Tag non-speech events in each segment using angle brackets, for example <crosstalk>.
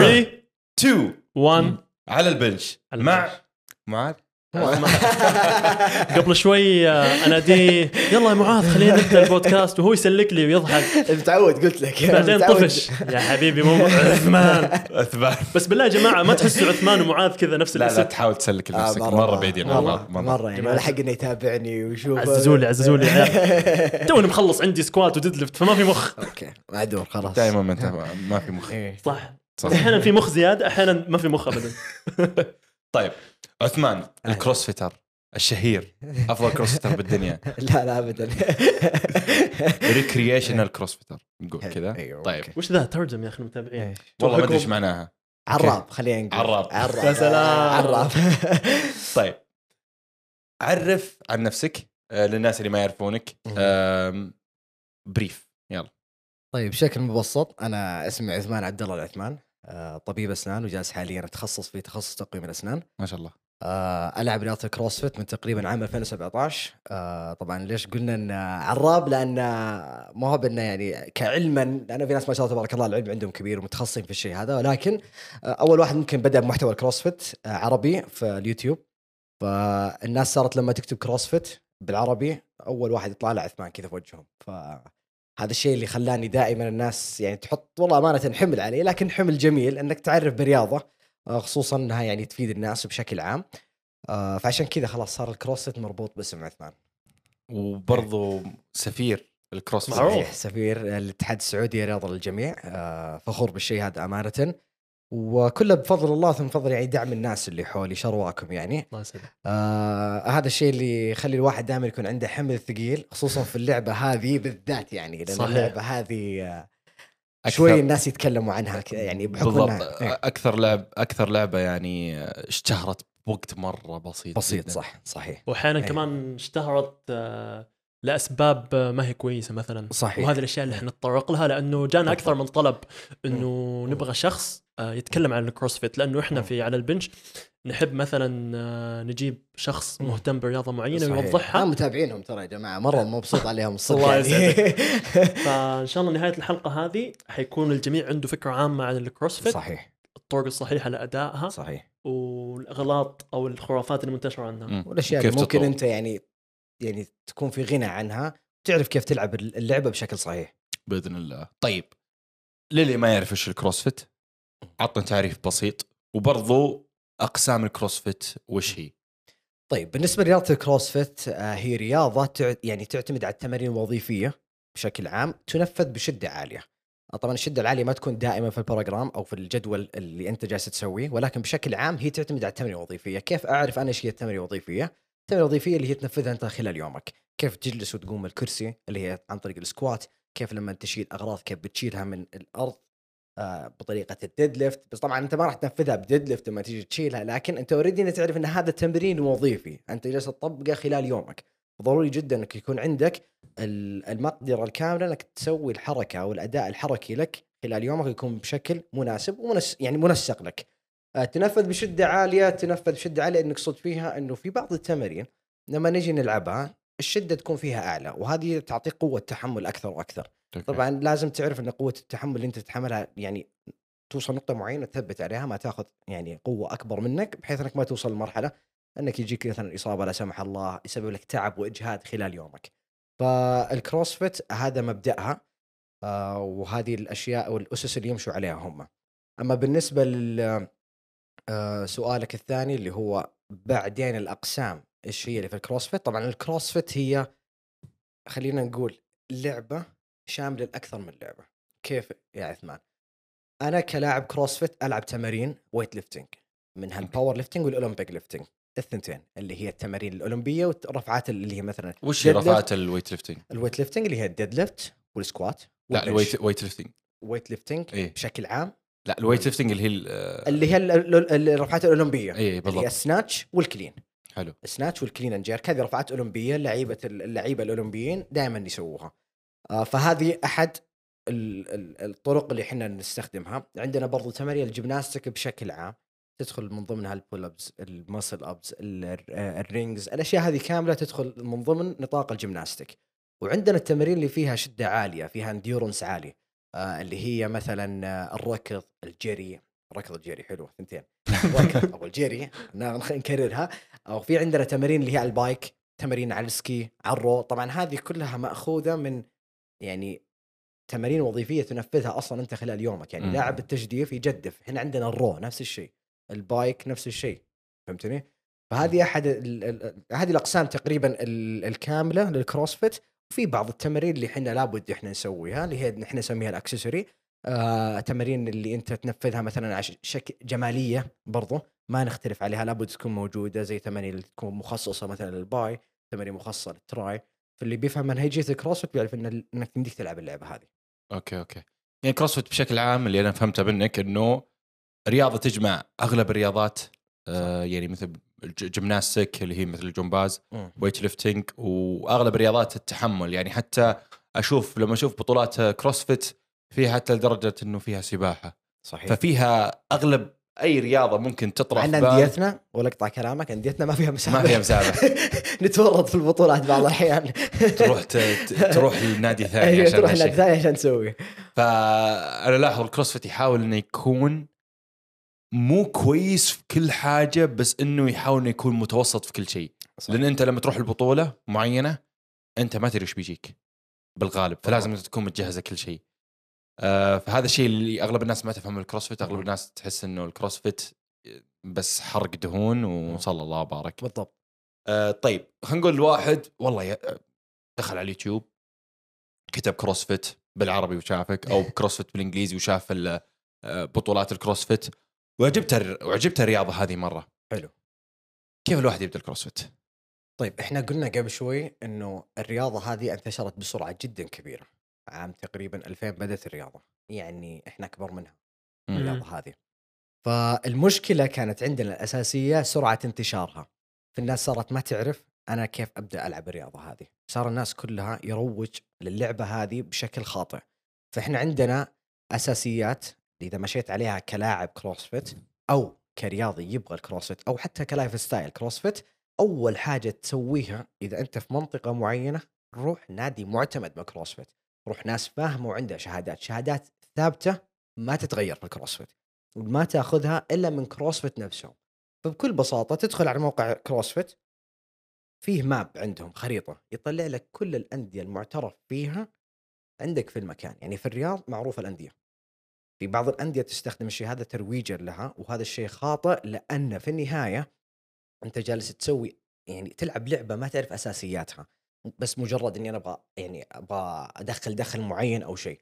3 2 1 على البنش. مع. معاذ. <laughs> قبل شوي آه، اناديه يلا يا معاذ خلينا نبدأ البودكاست وهو يسلك لي ويضحك. <laughs> متعود قلت لك. بعدين. طفش. يا حبيبي مو عثمان. اثبات بس بالله يا جماعة ما تحسوا عثمان ومعاذ كذا نفس لا لا تحاول تسلك آه، لنفسك. مرة بعيدين. مرة مرة يعني جماعة. ولا حق إنه يتابعني ويشوف عززوا لي عززوا لي عيال. <laughs> توني مخلص عندي squat و deadlift فما في مخ. okay معدول خلاص. دائما ما في مخ. صح. صح. أحيانا في مخ زياده أحيانا ما في مخ ابدا. <laughs> طيب عثمان ال CrossFitter الشهير أفضل CrossFitter بالدنيا. <laughs> لا لا ابدا. <laughs> recreational CrossFitter نقول كذا. أيوة، طيب. وش ذا؟ ترجم يا أخي المتابعين. والله ما أدري إيش. معناها. عراب خلينا نقول. عراب. عراب. يا سلام. عراب. طيب. عرف عن نفسك آه، للناس اللي ما يعرفونك. brief يلا. طيب بشكل مبسط أنا اسمي عثمان عبد الله العثمان. آه، طبيب أسنان وجالس حاليا اتخصص في تخصص تقويم الأسنان. ما شاء الله. آه، ألعب رياضة الكروسفيت من تقريبا عام 2017 آه، طبعا ليش قلنا ان عراب؟ لأن ما هو بإنه يعني كعلما لأن في ناس ما شاء الله تبارك الله العلم عندهم كبير ومتخصصين في الشيء هذا. ولكن آه، أول واحد ممكن بدأ بمحتوى الكروسفيت آه، عربي في اليوتيوب. فالناس صارت لما تكتب كروسفيت بالعربي أول واحد يطلع له عثمان كذا في وجههم. فهذا الشيء اللي خلاني دائما الناس يعني تحط والله أمانة حمل علي لكن حمل جميل إنك تعرف برياضة آه، خصوصا إنها يعني تفيد الناس بشكل عام. آه، فعشان كذا خلاص صار الكروسفيت مربوط باسم عثمان. وبرضه سفير الكروسفيت. صحيح سفير الاتحاد السعودي رياضه للجميع. آه، فخور بالشيء هذا أمانة. وكله بفضل الله ثم بفضل يعني دعم الناس اللي حولي شروأكم يعني الله يسلمك آه هذا الشيء اللي يخلي الواحد دائما يكون عنده حمل ثقيل خصوصا في اللعبة هذه بالذات يعني لأن صحيح. اللعبة هذه آه، أكثر- شوي الناس يتكلموا عنها ك- يعني بحكم بالضبط إيه، أكثر لعب أكثر لعبة يعني اشتهرت بوقت مرة بسيط بسيط جداً. صح صحيح واحيانا أيوة. كمان اشتهرت آه، لأسباب ما هي كويسة مثلا صحيح. وهذه الأشياء اللي إحنا نتطرق لها لأنه جانا أكثر من طلب إنه نبغى شخص آه، يتكلم عن الكروسفيت لأنه إحنا. في على البنش نحب مثلا آه، نجيب شخص. مهتم برياضة معينة صحيح. آه، متابعينهم ترى يا جماعة مرة مبسوط عليهم الصدق <laughs> الله يعني. <laughs> فإن شاء الله نهاية الحلقة هذه حيكون الجميع عنده فكرة عامة عن الكروسفيت صحيح الطرق الصحيحة لأدائها صحيح والاغلاط أو الخرافات المنتشره عنها. والأشياء اللي ممكن تطور؟ أنت يعني يعني تكون في غنى عنها تعرف كيف تلعب اللعبة بشكل صحيح. بإذن الله. طيب للي ما يعرف إيش الكروسفيت عطنا تعريف بسيط وبرضو أقسام الكروسفيت وش هي؟ طيب بالنسبة لرياضة الكروسفيت آه، هي رياضة يعني تعتمد على التمارين الوظيفية بشكل عام تنفذ بشدة عالية. آه، طبعا الشدة العالية ما تكون دائما في ال program أو في الجدول اللي أنت جالس تسويه ولكن بشكل عام هي تعتمد على التمارين الوظيفية. كيف أعرف أنا إيش هي التمارين الوظيفية؟ التمارين الوظيفيه اللي هي تنفذها انت خلال يومك. كيف تجلس وتقوم الكرسي اللي هي عن طريق ال squat كيف لما تشيل أغراض كيف بتشيلها من الأرض آه، بطريقة ال deadlift. بس طبعا أنت ما راح تنفذها ب deadlift لما تيجي تشيلها لكن أنت already تعرف إن هذا تمرين وظيفي. أنت جالس تطبقه خلال يومك. ضروري جدا إنك يكون عندك ال- المقدرة الكاملة إنك تسوي الحركة أو الأداء الحركي لك خلال يومك يكون بشكل مناسب ومنس يعني منسق لك. تنفذ بشدة عالية تنفذ بشدة عالية انك صدت فيها إنه في بعض التمارين لما نجي نلعبها الشدة تكون فيها أعلى وهذه تعطيك قوة تحمل أكثر وأكثر طبعا لازم تعرف إن قوة التحمل اللي أنت تتحملها يعني توصل نقطة معينة تثبت عليها ما تاخذ يعني قوة أكبر منك بحيث إنك ما توصل لمرحلة إنك يجيك مثلا إصابة لا سمح الله يسبب لك تعب وإجهاد خلال يومك. فالكروسفيت هذا مبدأها آه وهذه الأشياء والأسس اللي يمشوا عليها هم. أما بالنسبة لل آه سؤالك الثاني اللي هو بعدين الأقسام إيش هي اللي في الكروسفيت؟ طبعا الكروسفيت هي خلينا نقول لعبة شاملة لأكثر من لعبة. كيف يا عثمان؟ أنا كلاعب كروسفيت ألعب تمارين weightlifting منها ال powerlifting وال Olympic lifting الثنتين اللي هي التمارين الأولمبية والرفعات اللي هي مثلا وش هي. رفعات الويت ليفتنج؟ ال weightlifting اللي هي ال deadlift وال squat لا ال weight weightlifting weightlifting إيه. بشكل عام لا ال weightlifting اللي هي ال- اللي هي ال- ال- ال- الرفعات الأولمبية. اي اللي هي بالضبط. ال snatch وال clean حلو. ال snatch وال clean and jerk هذه رفعات أولمبية لعيبة اللعيبة الأولمبيين دائما يسووها. آه، فهذه أحد ال- ال- الطرق اللي إحنا نستخدمها. عندنا برضو تمارين ال gymnastic بشكل عام. تدخل من ضمنها ال pull ups ال muscle ups ال rings الأشياء هذه كاملة تدخل من ضمن نطاق ال gymnastic وعندنا التمارين اللي فيها شدة عالية فيها endurance عالي. اللي هي مثلا آه، الركض الجري. ركض جيري حلوة ثنتين. <laughs> ركض أو نخ- <laughs> نكررها. أو في عندنا تمارين اللي هي على ال bike تمارين على ال ski على ال row. طبعا هذه كلها مأخوذة من يعني تمارين وظيفية تنفذها أصلا أنت خلال يومك. يعني. لاعب التجديف يجدف. إحنا عندنا ال row نفس الشيء. ال bike نفس الشيء. فهمتني؟ فهذه أحد ال- ال- هذه الأقسام تقريبا ال- الكاملة للكروسفيت وفي بعض التمارين اللي إحنا لابد إحنا نسويها اللي هي إحنا نسميها ال accessory. آه، تمارين اللي أنت تنفذها مثلا عش شك جمالية برضو ما نختلف عليها لابد تكون موجودة زي تمارين اللي تكون مخصصة مثلا لل bi تمارين مخصصة لل tri. فاللي بيفهم منهجيه الكروسفيت بيعرف إن إنك تمديك تلعب اللعبة هذه. okay okay. يعني CrossFit بشكل عام اللي أنا فهمته منك إنه رياضة تجمع أغلب الرياضات آه يعني مثل الج- gymnastics اللي هي مثل الجمباز weightlifting وأغلب رياضات التحمل. يعني حتى أشوف لما أشوف بطولات CrossFit فيها حتى لدرجة إنه فيها سباحة. صحيح. ففيها أغلب أي رياضة ممكن تطرح عندنا أنديتنا ولا اقطع كلامك أنديتنا ما فيها مسابقة. ما فيها مسابقة. <laughs> نتورط في البطولات بعض الأحيان. تروح ت- تروح لنادي ثاني أيوة، عشان تروح هالشيء. نادي ثاني عشان تسوي. فأنا لاحظ ال CrossFit يحاول إنه يكون مو كويس في كل حاجة بس إنه يحاول إنه يكون متوسط في كل شيء. لأن أنت لما تروح لبطولة معينة أنت ما تدري إيش بيجيك بالغالب فلازم أنت تكون متجهز لكل شيء. آه فهذا الشيء اللي أغلب الناس ما تفهم ال CrossFit أغلب الناس تحس إنه ال CrossFit بس حرق دهون وصلى الله وبارك. بالضبط. آه طيب خلينا نقول الواحد والله دخل على اليوتيوب كتب CrossFit بالعربي وشافك أو <laughs> CrossFit بالإنجليزي وشاف آه، بطولات ال CrossFit وعجبته الر- وعجبته الرياضة هذه مرة. حلو. كيف الواحد يبدأ ال CrossFit؟ طيب إحنا قلنا قبل شوي إنه الرياضة هذه انتشرت بسرعة جدا كبيرة. عام تقريبا 2000 بدأت الرياضة. يعني إحنا أكبر منها. الرياضة هذه. فالمشكلة كانت عندنا الأساسية سرعة انتشارها. فالناس صارت ما تعرف أنا كيف أبدأ ألعب الرياضة هذه. صار الناس كلها يروج للعبة هذه بشكل خاطئ. فإحنا عندنا أساسيات إذا مشيت عليها كلاعب CrossFit أو كرياضي يبغى ال CrossFit أو حتى ك lifestyle CrossFit أول حاجة تسويها إذا أنت في منطقة معينة روح نادي معتمد بال CrossFit روح ناس فاهمة وعندها شهادات. شهادات ثابتة ما تتغير في ال CrossFit وما تأخذها إلا من CrossFit نفسهم. فبكل بساطة تدخل على موقع CrossFit فيه map عندهم خريطة يطلع لك كل الأندية المعترف فيها عندك في المكان. يعني في الرياض معروفه الأندية. في بعض الأندية تستخدم الشيء هذا ترويجا لها وهذا الشيء خاطئ لأن في النهاية أنت جالس تسوي يعني تلعب لعبة ما تعرف أساسياتها بس مجرد إني أنا أبغى يعني أبغى أدخل دخل معين أو شيء.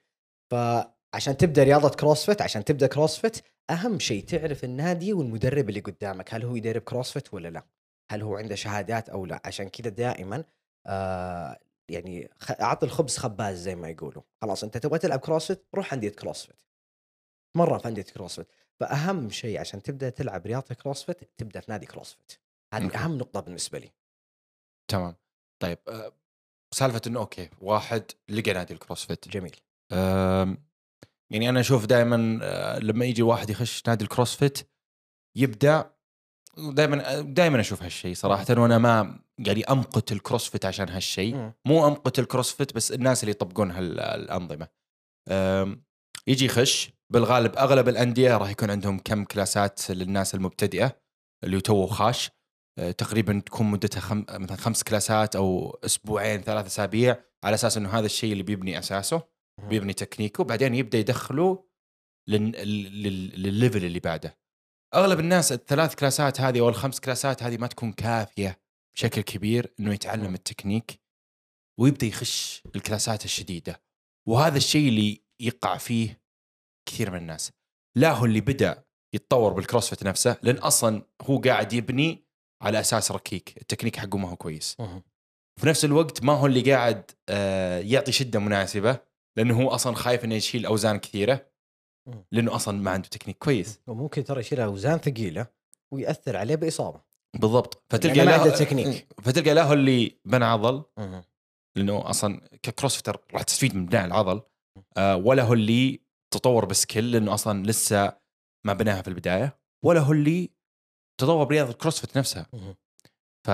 فعشان تبدأ رياضة CrossFit عشان تبدأ CrossFit أهم شيء تعرف النادي والمدرب اللي قدامك هل هو يدرب CrossFit ولا لا؟ هل هو عنده شهادات أو لا؟ عشان كذا دائما آه يعني أعطي الخبز خباز زي ما يقولوا. خلاص أنت تبغى تلعب CrossFit روح أندية CrossFit. مرة في أندية CrossFit. فأهم شيء عشان تبدأ تلعب رياضة CrossFit تبدأ في نادي CrossFit. هذه. أهم نقطة بالنسبة لي. تمام. طيب آه، سالفة إنه okay واحد لقى نادي ال CrossFit. جميل. يعني أنا أشوف دائما لما يجي واحد يخش نادي ال CrossFit يبدأ دائما دائما أشوف هالشيء صراحة. وأنا ما يعني أمقت ال CrossFit عشان هالشيء. مو أمقت ال CrossFit بس الناس اللي يطبقون هالانظمه يجي يخش بالغالب أغلب الأندية راح يكون عندهم كم class ات للناس المبتدئة اللي تو خاش أه، تقريبا تكون مدتها خم... مثلا خمس class ات أو أسبوعين ثلاث أسابيع على أساس إنه هذا الشيء اللي بيبني أساسه. بيبني تكنيكه بعدين يبدأ يدخله لل... لل... لل level اللي بعده أغلب الناس الثلاث class ات هذه أو الخمس class ات هذه ما تكون كافية بشكل كبير إنه يتعلم. التكنيك ويبدأ يخش ال class ات الشديدة وهذا الشيء اللي يقع فيه كثير من الناس لا هو اللي بدأ يتطور بال CrossFit نفسه لأن أصلا هو قاعد يبني على أساس ركيك التكنيك حقه ما هو كويس. في نفس الوقت ما هو اللي قاعد آه، يعطي شدة مناسبة لأنه هو أصلا خايف إنه يشيل أوزان كثيرة. لأنه أصلا ما عنده تكنيك كويس وممكن ترى يشيل أوزان ثقيلة ويأثر عليه بإصابة بالضبط فتلقى ما له عنده تكنيك. فتلقى له اللي بنى عضل. لأنه أصلا ك CrossFitter راح تستفيد من بناء العضل آه، ولا هو اللي تطور ب skill لأنه أصلا لسه ما بناها في البداية ولا هو اللي تطور برياضة ال CrossFit نفسها. ف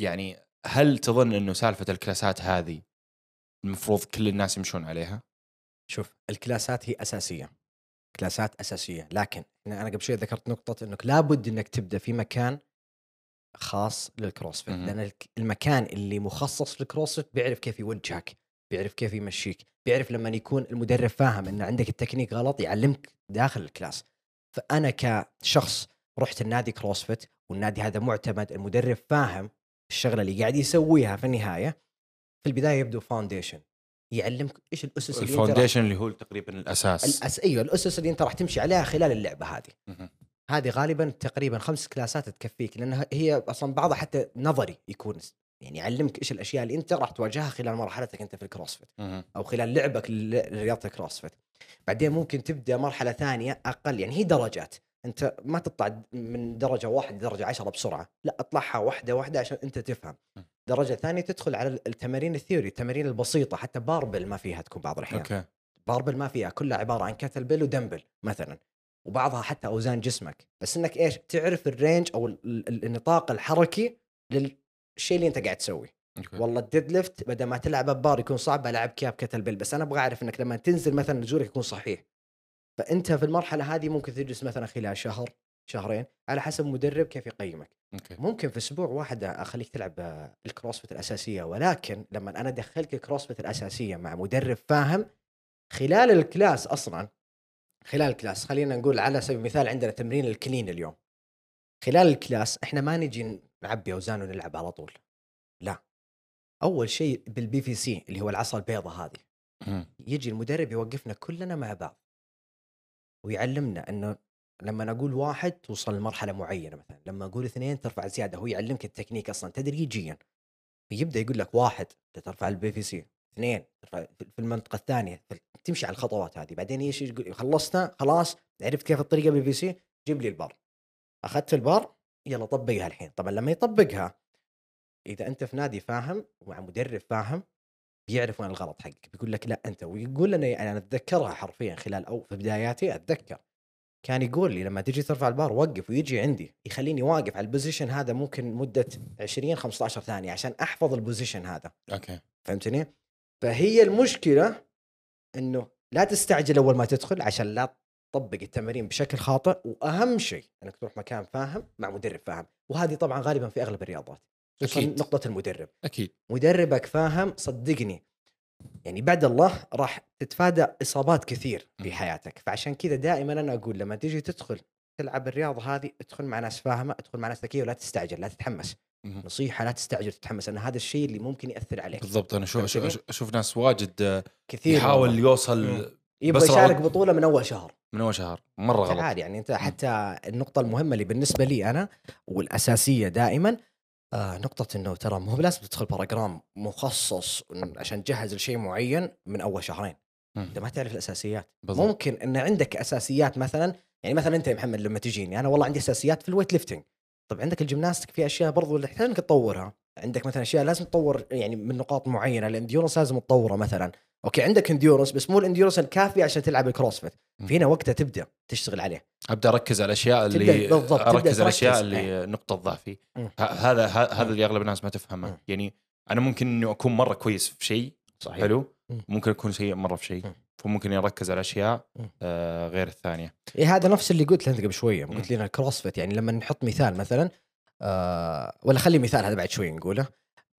يعني هل تظن إنه سالفة ال class ات هذه المفروض كل الناس يمشون عليها؟ شوف ال class ات هي أساسية class ات أساسية لكن أنا قبل شوي ذكرت نقطة إنك لابد إنك تبدأ في مكان خاص لل CrossFit. لأن المكان اللي مخصص لل CrossFit بيعرف كيف يوجهك بيعرف كيف يمشيك بيعرف لما يكون المدرب فاهم إن عندك التكنيك غلط يعلمك داخل ال class. فأنا كشخص رحت النادي CrossFit والنادي هذا معتمد المدرب فاهم الشغلة اللي قاعد يسويها في النهاية. في البداية يبدو foundation يعلمك إيش الأسس اللي ال foundation اللي هو تقريبا الأساس. الأس... أيوه الأسس اللي أنت راح تمشي عليها خلال اللعبة هذه. هذه غالبا تقريبا خمس class ات تكفيك لأنها هي أصلا بعضها حتى نظري يكون يعني يعلمك إيش الأشياء اللي أنت راح تواجهها خلال مرحلتك أنت في ال CrossFit. أو خلال لعبك لل- لرياضة ال CrossFit. بعدين ممكن تبدأ مرحلة ثانية أقل يعني هي درجات. أنت ما تطلع من درجة واحد لدرجة عشرة بسرعة. لا اطلعها واحدة واحدة عشان أنت تفهم. درجة ثانية تدخل على التمارين ال theory التمارين البسيطة. حتى barbell ما فيها تكون بعض الأحيان. okay. barbell ما فيها. كلها عبارة عن kettlebell و dumbbell مثلا. وبعضها حتى أوزان جسمك. بس إنك إيش؟ تعرف ال range أو ال- ال- النطاق الحركي للشيء اللي أنت قاعد تسويه. okay. والله ال deadlift بدل ما تلعب بار يكون صعب بلعب كياب kettlebell بس أنا أبغى أعرف إنك لما تنزل مثلا نزولك يكون صحيح. فأنت في المرحلة هذه ممكن تجلس مثلا خلال شهر شهرين على حسب مدرب كيف يقيمك. okay. ممكن في أسبوع واحد أخليك تلعب ال CrossFit الأساسية ولكن لما أنا ادخلك ال CrossFit الأساسية مع مدرب فاهم خلال ال class أصلا خلال ال class خلينا نقول على سبيل المثال عندنا تمرين ال clean اليوم. خلال ال class إحنا ما نجي نعبي أوزان ونلعب على طول. لا. أول شيء بال PVC اللي هو العصا البيضاء هذه. يجي المدرب يوقفنا كلنا مع بعض. ويعلمنا إنه لما نقول واحد توصل لمرحلة معينة مثلا. لما أقول اثنين ترفع زيادة. هو يعلمك التكنيك أصلا تدريجيا. يبدا يقول لك واحد ترفع ال PVC اثنين ترفع في في المنطقة الثانية. تمشي على الخطوات هذه. بعدين إيش يقول خلصنا خلاص عرفت كيف الطريقة بال PVC جيب لي البار. أخذت البار يلا طبقها الحين. طبعا لما يطبقها إذا أنت في نادي فاهم ومع مدرب فاهم بيعرف وين الغلط حقك. بيقول لك لا أنت ويقول لنا يعني أنا أتذكرها حرفيا خلال أو في بداياتي أتذكر. كان يقول لي لما تجي ترفع البار وقف ويجي عندي يخليني واقف على ال position هذا ممكن مدة 20 15 ثانية عشان أحفظ ال position هذا. okay. فهمتني؟ فهي المشكلة إنه لا تستعجل أول ما تدخل عشان لا تطبق التمارين بشكل خاطئ وأهم شيء إنك تروح مكان فاهم مع مدرب فاهم وهذه طبعا غالبا في أغلب الرياضات أكيد. نقطة المدرب أكيد مدربك فاهم صدقني يعني بعد الله راح تتفادى إصابات كثير في. حياتك فعشان كذا دائما أنا أقول لما تيجي تدخل تلعب الرياضة هذه ادخل مع ناس فاهمة ادخل مع ناس ذكية ولا تستعجل لا تتحمس مهم. نصيحة لا تستعجل تتحمس لأن هذا الشيء اللي ممكن يأثر عليك بالضبط فهمتني؟ أشوف- أشوف ناس واجد كثير يحاول والله. يوصل مم. يبغى يشارك بطولة من أول شهر. من أول شهر. مرة غلط. تعال يعني أنت حتى النقطة المهمة اللي بالنسبة لي أنا والأساسية دائما آه نقطة إنه ترى مو بلازم تدخل باراجرام مخصص عشان تجهز لشيء معين من أول شهرين،. انت ما تعرف الأساسيات، بالضبط. ممكن إن عندك أساسيات مثلا يعني مثلا أنت يا محمد لما تجيني أنا والله عندي أساسيات في ال weightlifting، طب عندك ال gymnastic في أشياء برضو اللي تحتاج إنك تطورها، عندك مثلا أشياء لازم تطور يعني من نقاط معينة، ال endurance لازم تطوره مثلا، okay عندك endurance بس مو ال endurance الكافي عشان تلعب ال CrossFit، مم. في هنا وقتها تبدأ تشتغل عليه. أبدأ أركز على الأشياء اللي بالضبط، أركز على الأشياء. اللي نقطة ضعفي هذا هذا. اللي أغلب الناس ما تفهمه. يعني أنا ممكن انه أكون مرة كويس في شيء صحيح حلو مم. ممكن أكون سيء مرة في شيء مم. فممكن أركز على أشياء. آه غير الثانية إيه هذا نفس اللي قلت انت قبل شوية. قلت لنا ال CrossFit يعني لما نحط مثال مثلا آه ولا خلي مثال هذا بعد شوي نقوله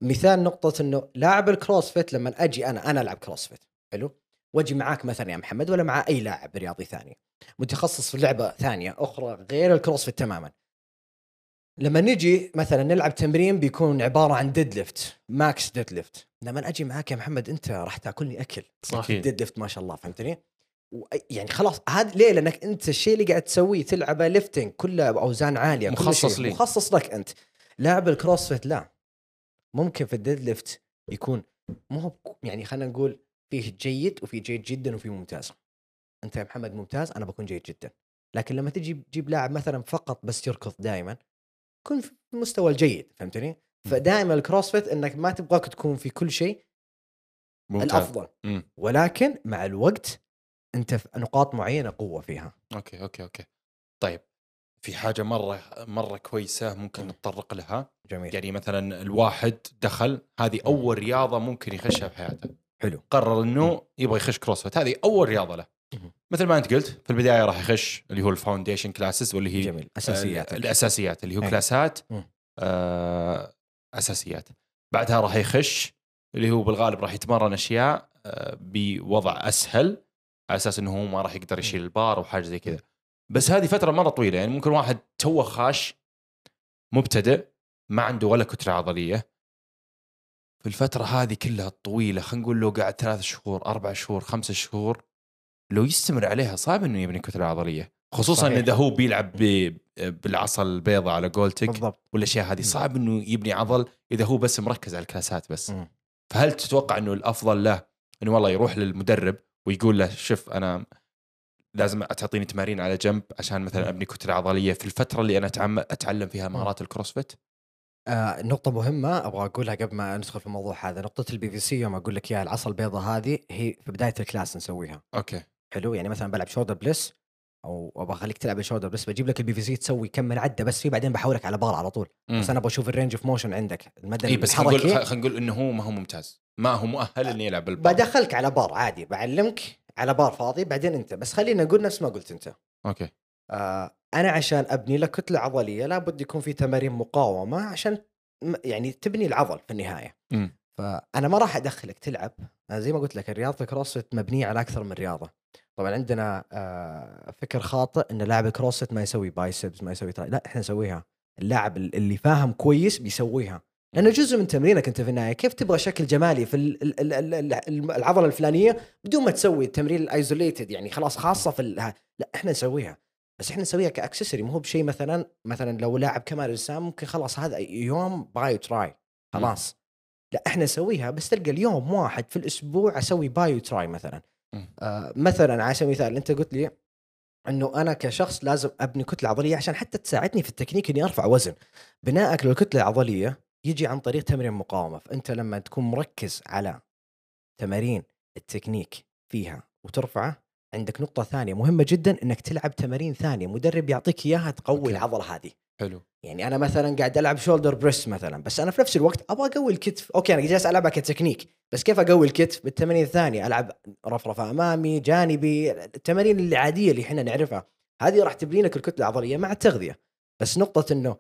مثال نقطة إنه لاعب ال CrossFit لما أجي أنا أنا ألعب CrossFit حلو وأجي معاك مثلا يا محمد ولا مع أي لاعب رياضي ثاني متخصص في لعبة ثانية أخرى غير ال CrossFit تماما لما نجي مثلا نلعب تمرين بيكون عبارة عن deadlift max deadlift لما أجي معاك يا محمد أنت راح تأكلني أكل صح. deadlift ما شاء الله فهمتني؟ يعني خلاص هذا ليه؟ لأنك أنت الشيء اللي قاعد تسويه تلعبه lifting كله بأوزان عالية مخصص لي. مخصص لك أنت لاعب ال CrossFit لا ممكن في ال deadlift يكون مو هو يعني خلينا نقول فيه جيد وفي جيد جدا وفي ممتاز. أنت يا محمد ممتاز أنا بكون جيد جدا. لكن لما تجي تجيب لاعب مثلا فقط بس يركض دائما كن في المستوى الجيد فهمتني؟ فدائما ال CrossFit إنك ما تبغاك تكون في كل شيء ممتاز. الأفضل. مم. ولكن مع الوقت أنت في نقاط معينة قوة فيها. okay okay okay. طيب في حاجة مرة مرة كويسة ممكن مم. نتطرق لها. جميل. يعني مثلا الواحد دخل هذه أول رياضة ممكن يخشها في حياته. حلو. قرر إنه يبغى يخش CrossFit. هذه أول رياضة له. مثل ما أنت قلت في البداية راح يخش اللي هو ال foundation classes واللي هي جميل. أساسيات. الأساسيات اللي هو. كلاسات. آه أساسيات. بعدها راح يخش اللي هو بالغالب راح يتمرن أشياء آه بوضع أسهل على أساس إنه هو ما راح يقدر يشيل البار أو حاجة زي كذا. بس هذه فترة مرة طويلة يعني ممكن واحد توه خاش مبتدئ ما عنده ولا كتلة عضلية. في الفترة هذه كلها الطويلة خلينا نقول لو قاعد ثلاث شهور أربع شهور خمسة شهور لو يستمر عليها صعب إنه يبني كتلة عضلية. خصوصا صحيح. إذا هو بيلعب بالعصا البيضاء على قولتك بالضبط. والأشياء هذه صعب إنه يبني عضل إذا هو بس مركز على الكلاسات بس. مم. فهل تتوقع إنه الأفضل له إنه والله يروح للمدرب ويقول له شوف أنا لازم تعطيني تمارين على جنب عشان مثلا أبني كتلة عضلية في الفترة اللي أنا أتعلم فيها مهارات ال CrossFit. آه نقطة مهمة أبغى أقولها قبل ما ندخل في الموضوع هذا، نقطة ال PVC يوم أقول لك إياها العصا البيضاء هذه هي في بداية ال class نسويها، okay. حلو؟ يعني مثلا بلعب shoulder press أو أبغى أخليك تلعب ال shoulder press بجيب لك ال PVC تسوي كم من عدة بس فيه بعدين بحولك على بار على طول، بس أنا أبغى أشوف ال range of motion عندك المدى إي بس خلينا نقول خلينا نقول إنه هو ما هو ممتاز. ما هو مؤهل انه يلعب بالبار بدخلك على بار عادي بعلمك على بار فاضي بعدين انت بس خلينا نقول نفس ما قلت أنت. okay. آه أنا عشان أبني لك كتلة عضلية لابد يكون في تمارين مقاومة عشان م- يعني تبني العضل في النهاية. مم. فأنا ما راح أدخلك تلعب أنا زي ما قلت لك رياضه ال CrossFit مبنية على أكثر من رياضة. طبعا عندنا آه فكر خاطئ إن لاعب الكروسفيت ما يسوي biceps ما يسوي tri لا إحنا نسويها. اللاعب اللي فاهم كويس بيسويها. لأنه جزء من تمرينك أنت في النهاية. كيف تبغى شكل جمالي في ال- ال- ال- ال- ال- العضلة الفلانية بدون ما تسوي التمرين ال isolated يعني خلاص خاصة في لا إحنا نسويها. بس إحنا نسويها ك accessory مو بشيء مثلا مثلا لو لاعب كمال اجسام ممكن خلاص هذا يوم باي و tri خلاص. لا إحنا نسويها بس تلقى اليوم واحد في الأسبوع أسوي باي وتراي مثلا. آه مثلا على سبيل المثال أنت قلت لي إنه أنا كشخص لازم أبني كتلة عضلية عشان حتى تساعدني في التكنيك إني أرفع وزن. بنائك للكتله العضلية يجي عن طريق تمرين مقاومة فأنت لما تكون مركز على تمارين التكنيك فيها وترفعه عندك نقطة ثانية مهمة جدا إنك تلعب تمارين ثانية مدرب يعطيك إياها تقوي okay. العضلة هذه. حلو. يعني أنا مثلا قاعد ألعب shoulder press مثلا بس أنا في نفس الوقت أبغى أقوي الكتف. okay أنا جالس ألعبها كتكنيك بس كيف أقوي الكتف؟ بالتمارين الثانية ألعب رفرفه أمامي جانبي التمارين العادية اللي إحنا نعرفها. هذه راح تبني لك الكتلة العضلية مع التغذية. بس نقطة إنه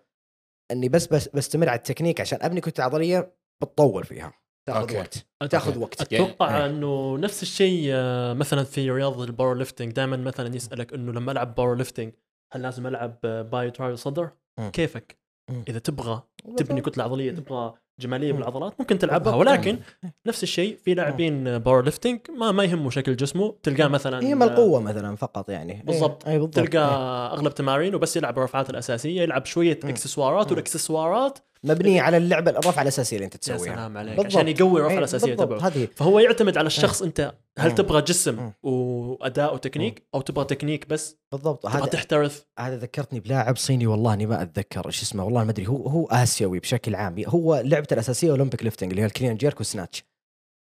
إني بس بس بستمر على التكنيك عشان أبني كتلة عضلية بتطول فيها تاخذ okay. وقت تاخذ وقت أتوقع إيه. إنه نفس الشيء آه، مثلا في رياضة ال powerlifting دائما مثلا يسألك إنه لما ألعب powerlifting هل لازم ألعب آه، باي تراي صدر؟ كيفك؟ إذا تبغى تبني كتلة عضلية تبغى جمالية. بالعضلات ممكن تلعبها بالضبط. ولكن نفس الشيء في لاعبين powerlifting ما ما يهمه شكل جسمه تلقاه مثلا هي ما القوه مثلا فقط يعني بالضبط. أي أي بالضبط تلقى إيه. أغلب تمارين وبس يلعب الرفعات الأساسية يلعب شوية. إكسسوارات. والإكسسوارات مبنية على اللعبة الرفعة الأساسية اللي أنت يا تسويها سلام عليك بالضبط. عشان يقوي الرفعة إيه، الأساسية بالضبط. تبعه فهو يعتمد على الشخص أنت هل. تبغى جسم. وأداء وتكنيك أو تبغى تكنيك بس بالضبط تبغى هذا تحترف هذا ذكرتني بلاعب صيني والله إني ما أتذكر إيش اسمه والله ما أدري هو هو آسيوي بشكل عام هو لعبته الأساسية Olympic lifting اللي هي ال clean jerk وال snatch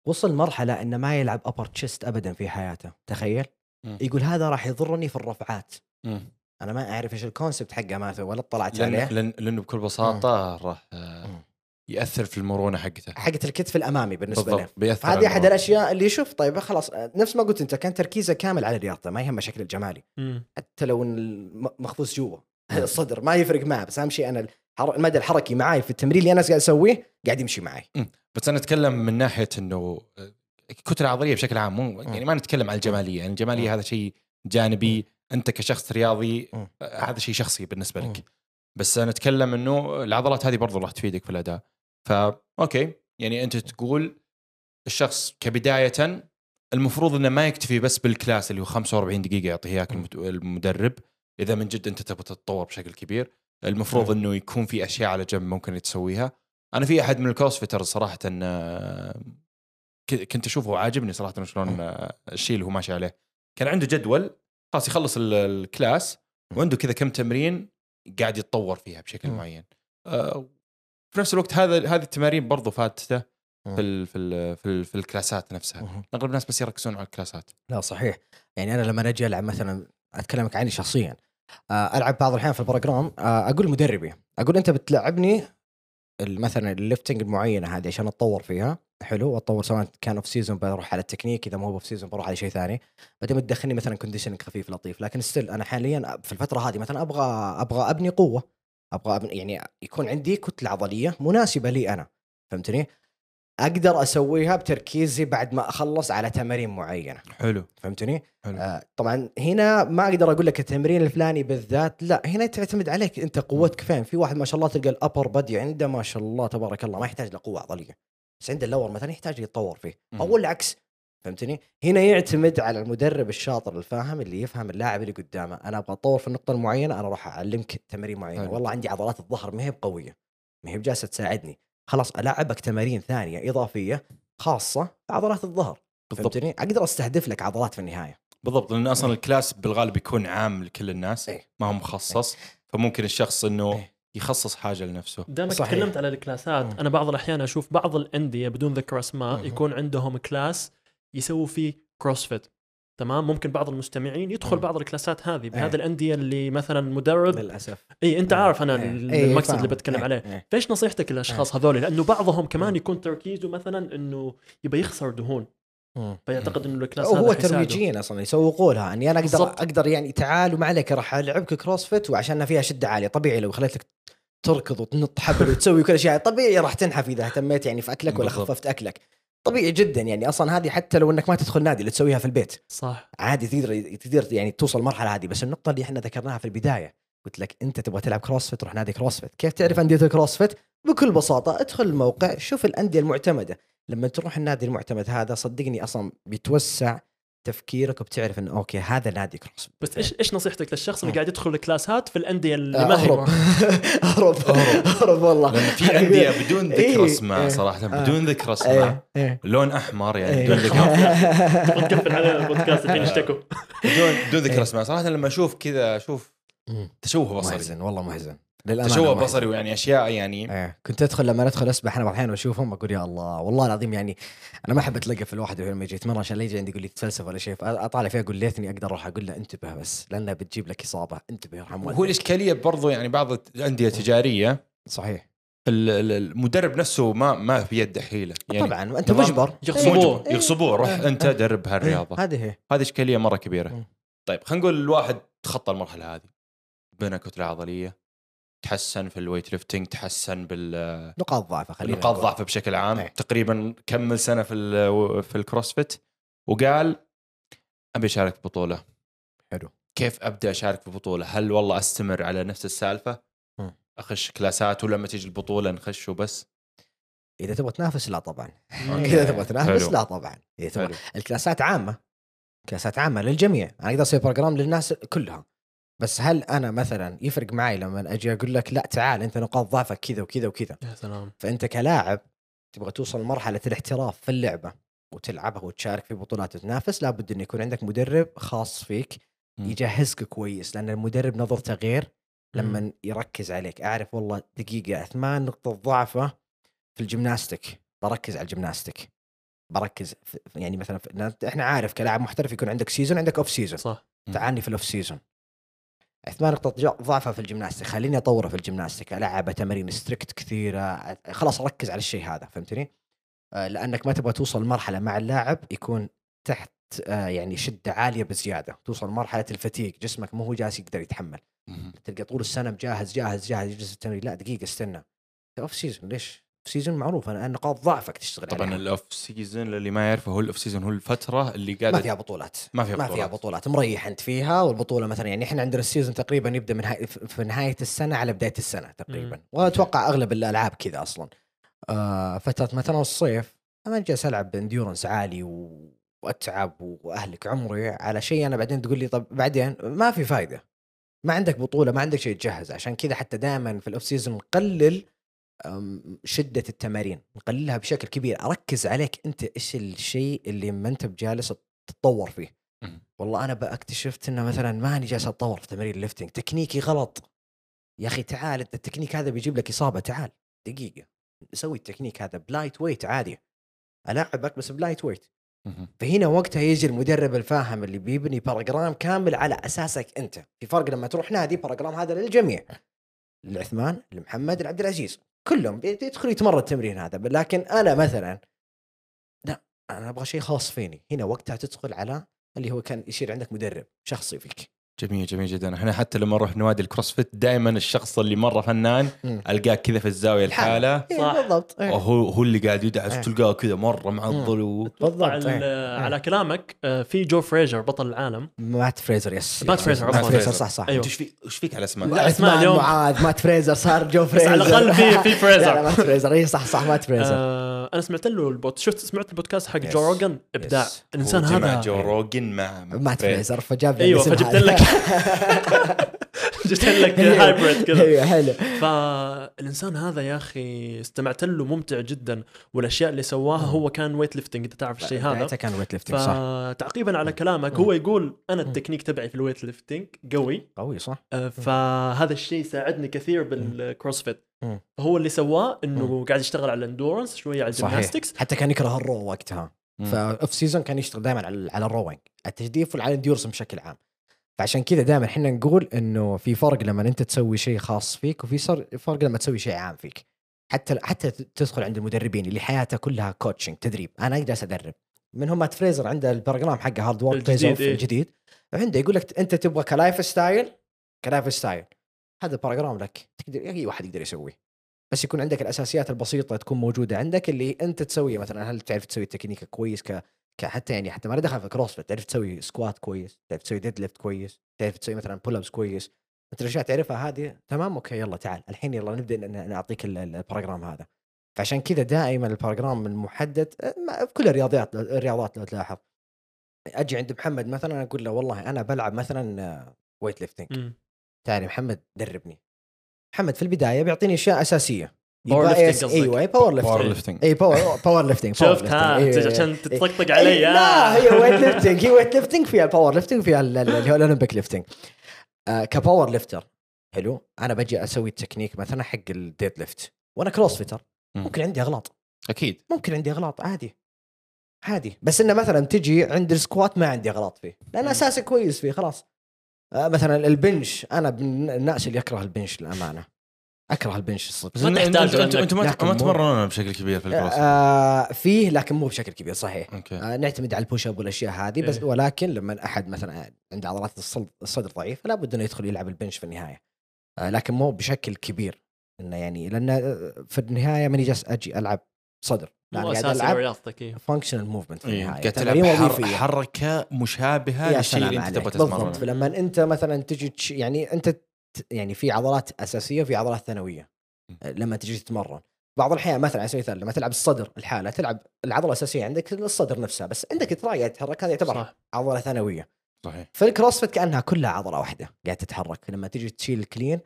وصل مرحلة انه ما يلعب upper chest ابدا في حياته تخيل؟ مم. يقول هذا راح يضرني في الرفعات. مم. أنا ما أعرف إيش ال concept حقه ما ولا اطلعت لأن عليه. لأن لأنه بكل بساطة راح آه،. يأثر في المرونة حقته. حقة الكتف الأمامي بالنسبة له. على فهذه أحد. الأشياء اللي يشوف طيب خلاص نفس ما قلت أنت كان تركيزه كامل على رياضته ما يهمه شكل الجمالي. حتى لو مخفوز جوا. <laughs> الصدر ما يفرق معه بس أهم شيء أنا المدى الحركي معاي في التمرين اللي أنا قاعد أسويه قاعد يمشي معي بس أنا أتكلم من ناحية إنه كتلة عضلية بشكل عام مو يعني ما نتكلم عن الجمالية يعني الجمالية هذا شيء جانبي أنت كشخص رياضي. آه، هذا شيء شخصي بالنسبة. لك. بس أنا أتكلم إنه العضلات هذه برضو راح تفيدك في الأداء. فا okay. يعني أنت تقول الشخص كبداية المفروض إنه ما يكتفي بس بال class اللي هو 45 دقيقة يعطيه إياك المدرب. إذا من جد أنت تبغى تتطور بشكل كبير المفروض مم. إنه يكون في أشياء على جنب ممكن تسويها. أنا في أحد من ال CrossFitters صراحة آه، كنت أشوفه عاجبني صراحة شلون آه، الشيء اللي هو ماشي عليه. كان عنده جدول خلاص يخلص ال- ال class وعنده كذا كم تمرين قاعد يتطور فيها بشكل. معين. آه، في نفس الوقت هذا هذه التمارين برضو فاتتة. في ال في ال في, ال في ال classات نفسها. أغلب الناس بس يركزون على ال classات. لا صحيح. يعني أنا لما أجي ألعب مثلا اتكلمك عني شخصيا. ألعب بعض الأحيان في ال program آه، أقول لمدربي أقول أنت بتلعبني مثلا ال lifting المعينة هذه عشان أتطور فيها. حلو وأتطور سواء كان off season بروح على التكنيك إذا ما هو off season بروح على شيء ثاني. بعدين بتدخلني مثلا conditioning خفيف لطيف. لكن still أنا حاليا في الفترة هذه مثلا أبغى أبغى أبني قوة. أبغى أبني يعني يكون عندي كتلة عضلية مناسبة لي أنا. فهمتني؟ أقدر أسويها بتركيزي بعد ما أخلص على تمارين معينة. حلو. فهمتني؟ حلو. آه طبعا هنا ما أقدر أقول لك التمرين الفلاني بالذات لا هنا تعتمد عليك أنت قوتك فين. في واحد ما شاء الله تلقى ال upper body عنده ما شاء الله تبارك الله ما يحتاج لقوة عضليه بس عند ال lower مثلا يحتاج يتطور فيه أو. العكس. فهمتني؟ هنا يعتمد على المدرب الشاطر الفاهم اللي يفهم اللاعب اللي قدامه أنا أبغى اتطور في النقطة المعينة أنا راح أعلمك تمارين معينة. والله عندي عضلات الظهر ما هي بقوية ما هي بجالسة تساعدني. خلاص العبك تمارين ثانية إضافية خاصة بعضلات الظهر بالضبط فهمتني أقدر أستهدف لك عضلات في النهاية بالضبط لأن أصلا إيه. ال class بالغالب يكون عام لكل الناس إيه. ما هو مخصص فممكن الشخص إنه إيه. يخصص حاجة لنفسه دامك صحيح. تكلمت على ال classات مم. أنا بعض الأحيان أشوف بعض الأندية بدون ذكر أسماء. يكون عندهم class يسووا فيه كروسفيت تمام ممكن بعض المستمعين يدخل مم. بعض ال classات هذه إيه. بهذه الأندية اللي مثلا مدرب للأسف اي أنت عارف أنا. ال- إيه، المقصد فاهم. اللي بتكلم إيه. عليه إيه. فإيش نصيحتك للأشخاص هذول لأنه بعضهم كمان. يكون تركيزه مثلا إنه يبى يخسر دهون. فيعتقد إنه ال class هو. ترويجيين أصلا يسوقوا لها اني أنا أقدر بالضبط. أقدر يعني تعال وما عليك راح ألعبك كروس فيت وعشان فيها شدة عالية طبيعي لو خليتك تركض وتنط حبل وتسوي كل شيء طبيعي راح تنحف إذا اهتميت يعني في أكلك ولا. خففت أكلك طبيعي جدا يعني أصلا هذه حتى لو إنك ما تدخل نادي اللي تسويها في البيت. صح. عادي تقدر تقدر يعني توصل المرحله هذه بس النقطة اللي إحنا ذكرناها في البداية قلت لك أنت تبغى تلعب كروس فيت روح نادي كروس فيت كيف تعرف أندية الكروس فيت بكل بساطة ادخل الموقع شوف الأندية المعتمدة. لما تروح النادي المعتمد هذا صدقني أصلا بيتوسع تفكيرك وبتعرف إنه okay هذا نادي كروس بس إيش إيش نصيحتك للشخص اللي مم. قاعد يدخل الكلاسات في الأندية اللي آه، ما هي؟ اهرب اهرب اهرب والله. لأن في أندية بدون ذكر إيه، اسماء إيه. صراحة آه. بدون ذكر اسماء إيه لون أحمر يعني إيه. بدون ذكر. <laughs> <laughs> تقفل علينا البودكاست الحين يشتكوا بدون بدون ذكر إيه. اسماء صراحة لما أشوف كذا أشوف. تشوه بصري. محزن والله محزن محزن. بصري ويعني أشياء يعني إيه كنت أدخل لما أدخل أسبح أنا بعض الاحيان اشوفهم أقول يا الله والله العظيم يعني أنا ما أحب أتلقى في الواحد لما يجي يتمرن عشان لا يجي عندي يقول لي تتفلسف ولا شيء فأطالع فيها أقول ليتني أقدر أروح أقول له انتبه بس لأنها بتجيب لك إصابة انتبه يرحم هو والديك الإشكالية برضو يعني بعض الأندية التجارية صحيح ال- ال- المدرب نفسه ما ما بيده حيلة يعني طبعا أنت مجبر يغصبوه. مجبر. يغصبوه روح إيه. أنت درب هالرياضه إيه، هذه هي هذه إشكالية مرة كبيرة. طيب خلينا نقول الواحد تخطى المرحلة هذه بنى كتله عضليه تحسن في ال weightlifting تحسن بال نقاط ضعفه خلينا نقاط. ضعفه بشكل عام إيه. تقريبا كمل سنة في ال- في الكروسفيت وقال أبي أشارك في بطوله حلو. كيف أبدأ أشارك في بطوله؟ هل والله أستمر على نفس السالفة؟ مم. أخش كلاسات ولما تيجي البطولة نخش وبس؟ إذا تبغى تنافس لا طبعا. <laughs> إذا تبغى تنافس حلو. لا طبعا إذا تبغى الكلاسات عامة كلاسات عامة للجميع أنا أقدر أسوي بروجرام للناس كلها بس هل أنا مثلا يفرق معي لما أجي أقول لك لا تعال أنت نقاط ضعفك كذا وكذا وكذا؟ يا سلام. فأنت كلاعب تبغى توصل لمرحلة الاحتراف في اللعبة وتلعبها وتشارك في بطولات وتنافس لابد انه يكون عندك مدرب خاص فيك. يجهزك كويس لأن المدرب نظرته غير. لما يركز عليك. أعرف والله دقيقة عثمان نقطة ضعفه في ال gymnastics. بركز على ال gymnastics. بركز يعني مثلا إحنا عارف كلاعب محترف يكون عندك season عندك off season صح. تعال في ال off season عثمان نقطة جا- ضعفه في ال gymnastics. خليني أطوره في ال gymnastics. العبه تمارين strict كثيرة. خلاص ركز على الشيء هذا فهمتني؟ آه، لأنك ما تبغى توصل لمرحلة مع اللاعب يكون تحت آه، يعني شدة عالية بزيادة. توصل لمرحلة ال fatigue جسمك مو هو جالس يقدر يتحمل. تلقى طول السنة مجهز جاهز جاهز يجلس التمرين. لا دقيقة استنى. off season ليش؟ season معروف أنا نقاط ضعفك تشتغل طبعا. ال off season للي ما يعرفه هو ال off season هو الفترة اللي ما قاعدة فيها بطولات. ما فيها ما فيها بطولات. بطولات. مريح أنت فيها والبطولة مثلا يعني إحنا عندنا ال season تقريبا يبدأ من هاي في نهاية السنة على بداية السنة تقريبا. مم. وأتوقع أغلب الألعاب كذا أصلا. آه فترة مثلا الصيف أنا جالس ألعب ب endurance عالي و... وأتعب وأهلك عمري على شيء أنا بعدين تقول لي طب بعدين؟ ما في فايدة. ما عندك بطولة ما عندك شيء تجهز. عشان كذا حتى دائما في ال off season نقلل شدة التمارين نقللها بشكل كبير. أركز عليك أنت إيش الشيء اللي ما أنت بجالس تتطور فيه. والله أنا باكتشفت إنه مثلا ماني جالس أتطور في تمارين ال lifting technique ي غلط. يا أخي تعال انت التكنيك هذا بيجيب لك إصابة تعال. دقيقة. سوي التكنيك هذا ب light weight عادي. العبك بس ب light weight. فهنا وقتها يجي المدرب الفاهم اللي بيبني program كامل على أساسك أنت. في فرق لما تروح نادي program هذا للجميع. لعثمان لمحمد لعبد العزيز. كلهم يدخل يتمرن التمرين هذا لكن أنا مثلا أنا أبغى شيء خاص فيني. هنا وقتها تدخل على اللي هو كان يصير عندك مدرب شخصي فيك. جميل جميل جدا إحنا حتى لما نروح نوادي الكروسفيت دائما الشخص اللي مرة فنان. ألقاه كذا في الزاوية الحالة إيه، صح. بالضبط إيه. وهو هو اللي قاعد يدعس إيه. تلقاه كذا مرة معضل و... بالضبط على, إيه. على كلامك آه، في جو فريجر بطل العالم مات فريزر يس مات فريزر، مات. فريزر صح صح. أنت إيش فيك إيش فيك على أسماء؟ لا، أسماء اليوم. معاذ مات فريزر صار جو فريزر على الأقل في في <laughs> فريزر مات فريزر اي صح صح مات فريزر آه أنا سمعت له البود شفت سمعت البودكاست حق Yes. جو روجن إبداع Yes. الإنسان هذا جو روجن مع مات فريز. فريزر فجاب لي أيوه فجبت. لك <laughs> جبت لك hybrid كذا. أيوه حلو. فالإنسان هذا يا أخي استمعت له ممتع جدا والأشياء اللي سواها هو كان weight lifting انت تعرف الشيء هذا. كان weight lifting صح. فتعقيبا على كلامك. هو يقول أنا. التكنيك تبعي في ال weight lifting قوي. قوي صح. آه، فهذا الشيء ساعدني كثير بالكروسفيت. هو اللي سواه إنه قاعد يشتغل على ال endurance شوية على ال gymnastics حتى كان يكره ال row وقتها. ف off season كان يشتغل دائما على على ال rowing التجديف وعلى ال endurance بشكل عام. فعشان كذا دائما إحنا نقول إنه في فرق لما أنت تسوي شيء خاص فيك وفي فرق لما تسوي شيء عام فيك. حتى حتى تدخل عند المدربين اللي حياته كلها coaching تدريب. أنا جالس أدرب. منهم مات فريزر عنده البرنامج حقه hard work الجديد، إيه. الجديد. عنده يقول لك أنت تبغى ك lifestyle؟ ك lifestyle. هذا البرنامج لك. تقدر أي واحد يقدر يسويه. بس يكون عندك الأساسيات البسيطة تكون موجودة عندك اللي أنت تسويها. مثلا هل تعرف تسوي تكنيك كويس ك ك- حتى يعني حتى ما له دخل في كروسفيت تعرف تسوي squat كويس تعرف تسوي deadlift كويس تعرف تسوي مثلا pull ups كويس. أنت الاشياء تعرفها هذه تمام okay يلا تعال. الحين يلا نبدأ نعطيك ال- ال- program هذا. فعشان كذا دائما ال program المحدد أه، في كل الرياضيات الرياضات لو تلاحظ. أجي عند محمد مثلا أقول له والله أنا بلعب مثلا weight lifting مم. تعال يا محمد دربني. محمد في البداية بيعطيني أشياء أساسية. Lifting إيه- قصدك. إيوه power power lifting lifting اي power power lifting شفت ها إيه، عشان تطقطق علي. إيه، لا آه. هي weight lifting <laughs> هي weight lifting فيها ال power lifting فيها ال- ال- اللي هو ال Olympic lifting ك power lifter حلو. أنا بجي أسوي التكنيك مثلا حق ال deadlift وأنا CrossFitter مم. ممكن عندي أغلاط. أكيد. ممكن عندي أغلاط عادي. عادي. بس إنه مثلا تجي عند ال squat ما عندي أغلاط فيه. لأن. أساسي كويس فيه خلاص. آه مثلا ال bench أنا من الناس اللي يكره ال bench للأمانة. أكره ال bench الصدق. بس ما تحتاج انت انت, لأنك- أنت ما تمرنون بشكل كبير في الكروس. آه فيه لكن مو بشكل كبير صحيح. okay. آه نعتمد على ال push up والأشياء هذه بس إيه. ولكن لما أحد مثلا عنده عضلات الصدر, الصدر ضعيفه لابد إنه يدخل يلعب ال bench في النهاية. آه لكن مو بشكل كبير. إنه يعني لأن آه، في النهاية ماني جالس أجي ألعب صدر. قاعد أساسي ألعب رياضتك إيه. functional movement في إيه، النهاية. قاعد تلعب حر- حركة مشابهة للشيء اللي أنت تبغى بالضبط. تتمرن فلما أنت مثلا تجي. يعني أنت يعني في عضلات أساسية وفي عضلات ثانوية لما تجي تتمرن. بعض الأحيان مثلا على سبيل المثال لما تلعب الصدر الحالة تلعب العضلة الأساسية عندك الصدر نفسها بس عندك tri قاعد تتحرك هذا يعتبر صح. عضلة ثانوية. صحيح. في الكروسفيت كأنها كلها عضلة واحدة قاعد تتحرك. لما تجي تشيل ال clean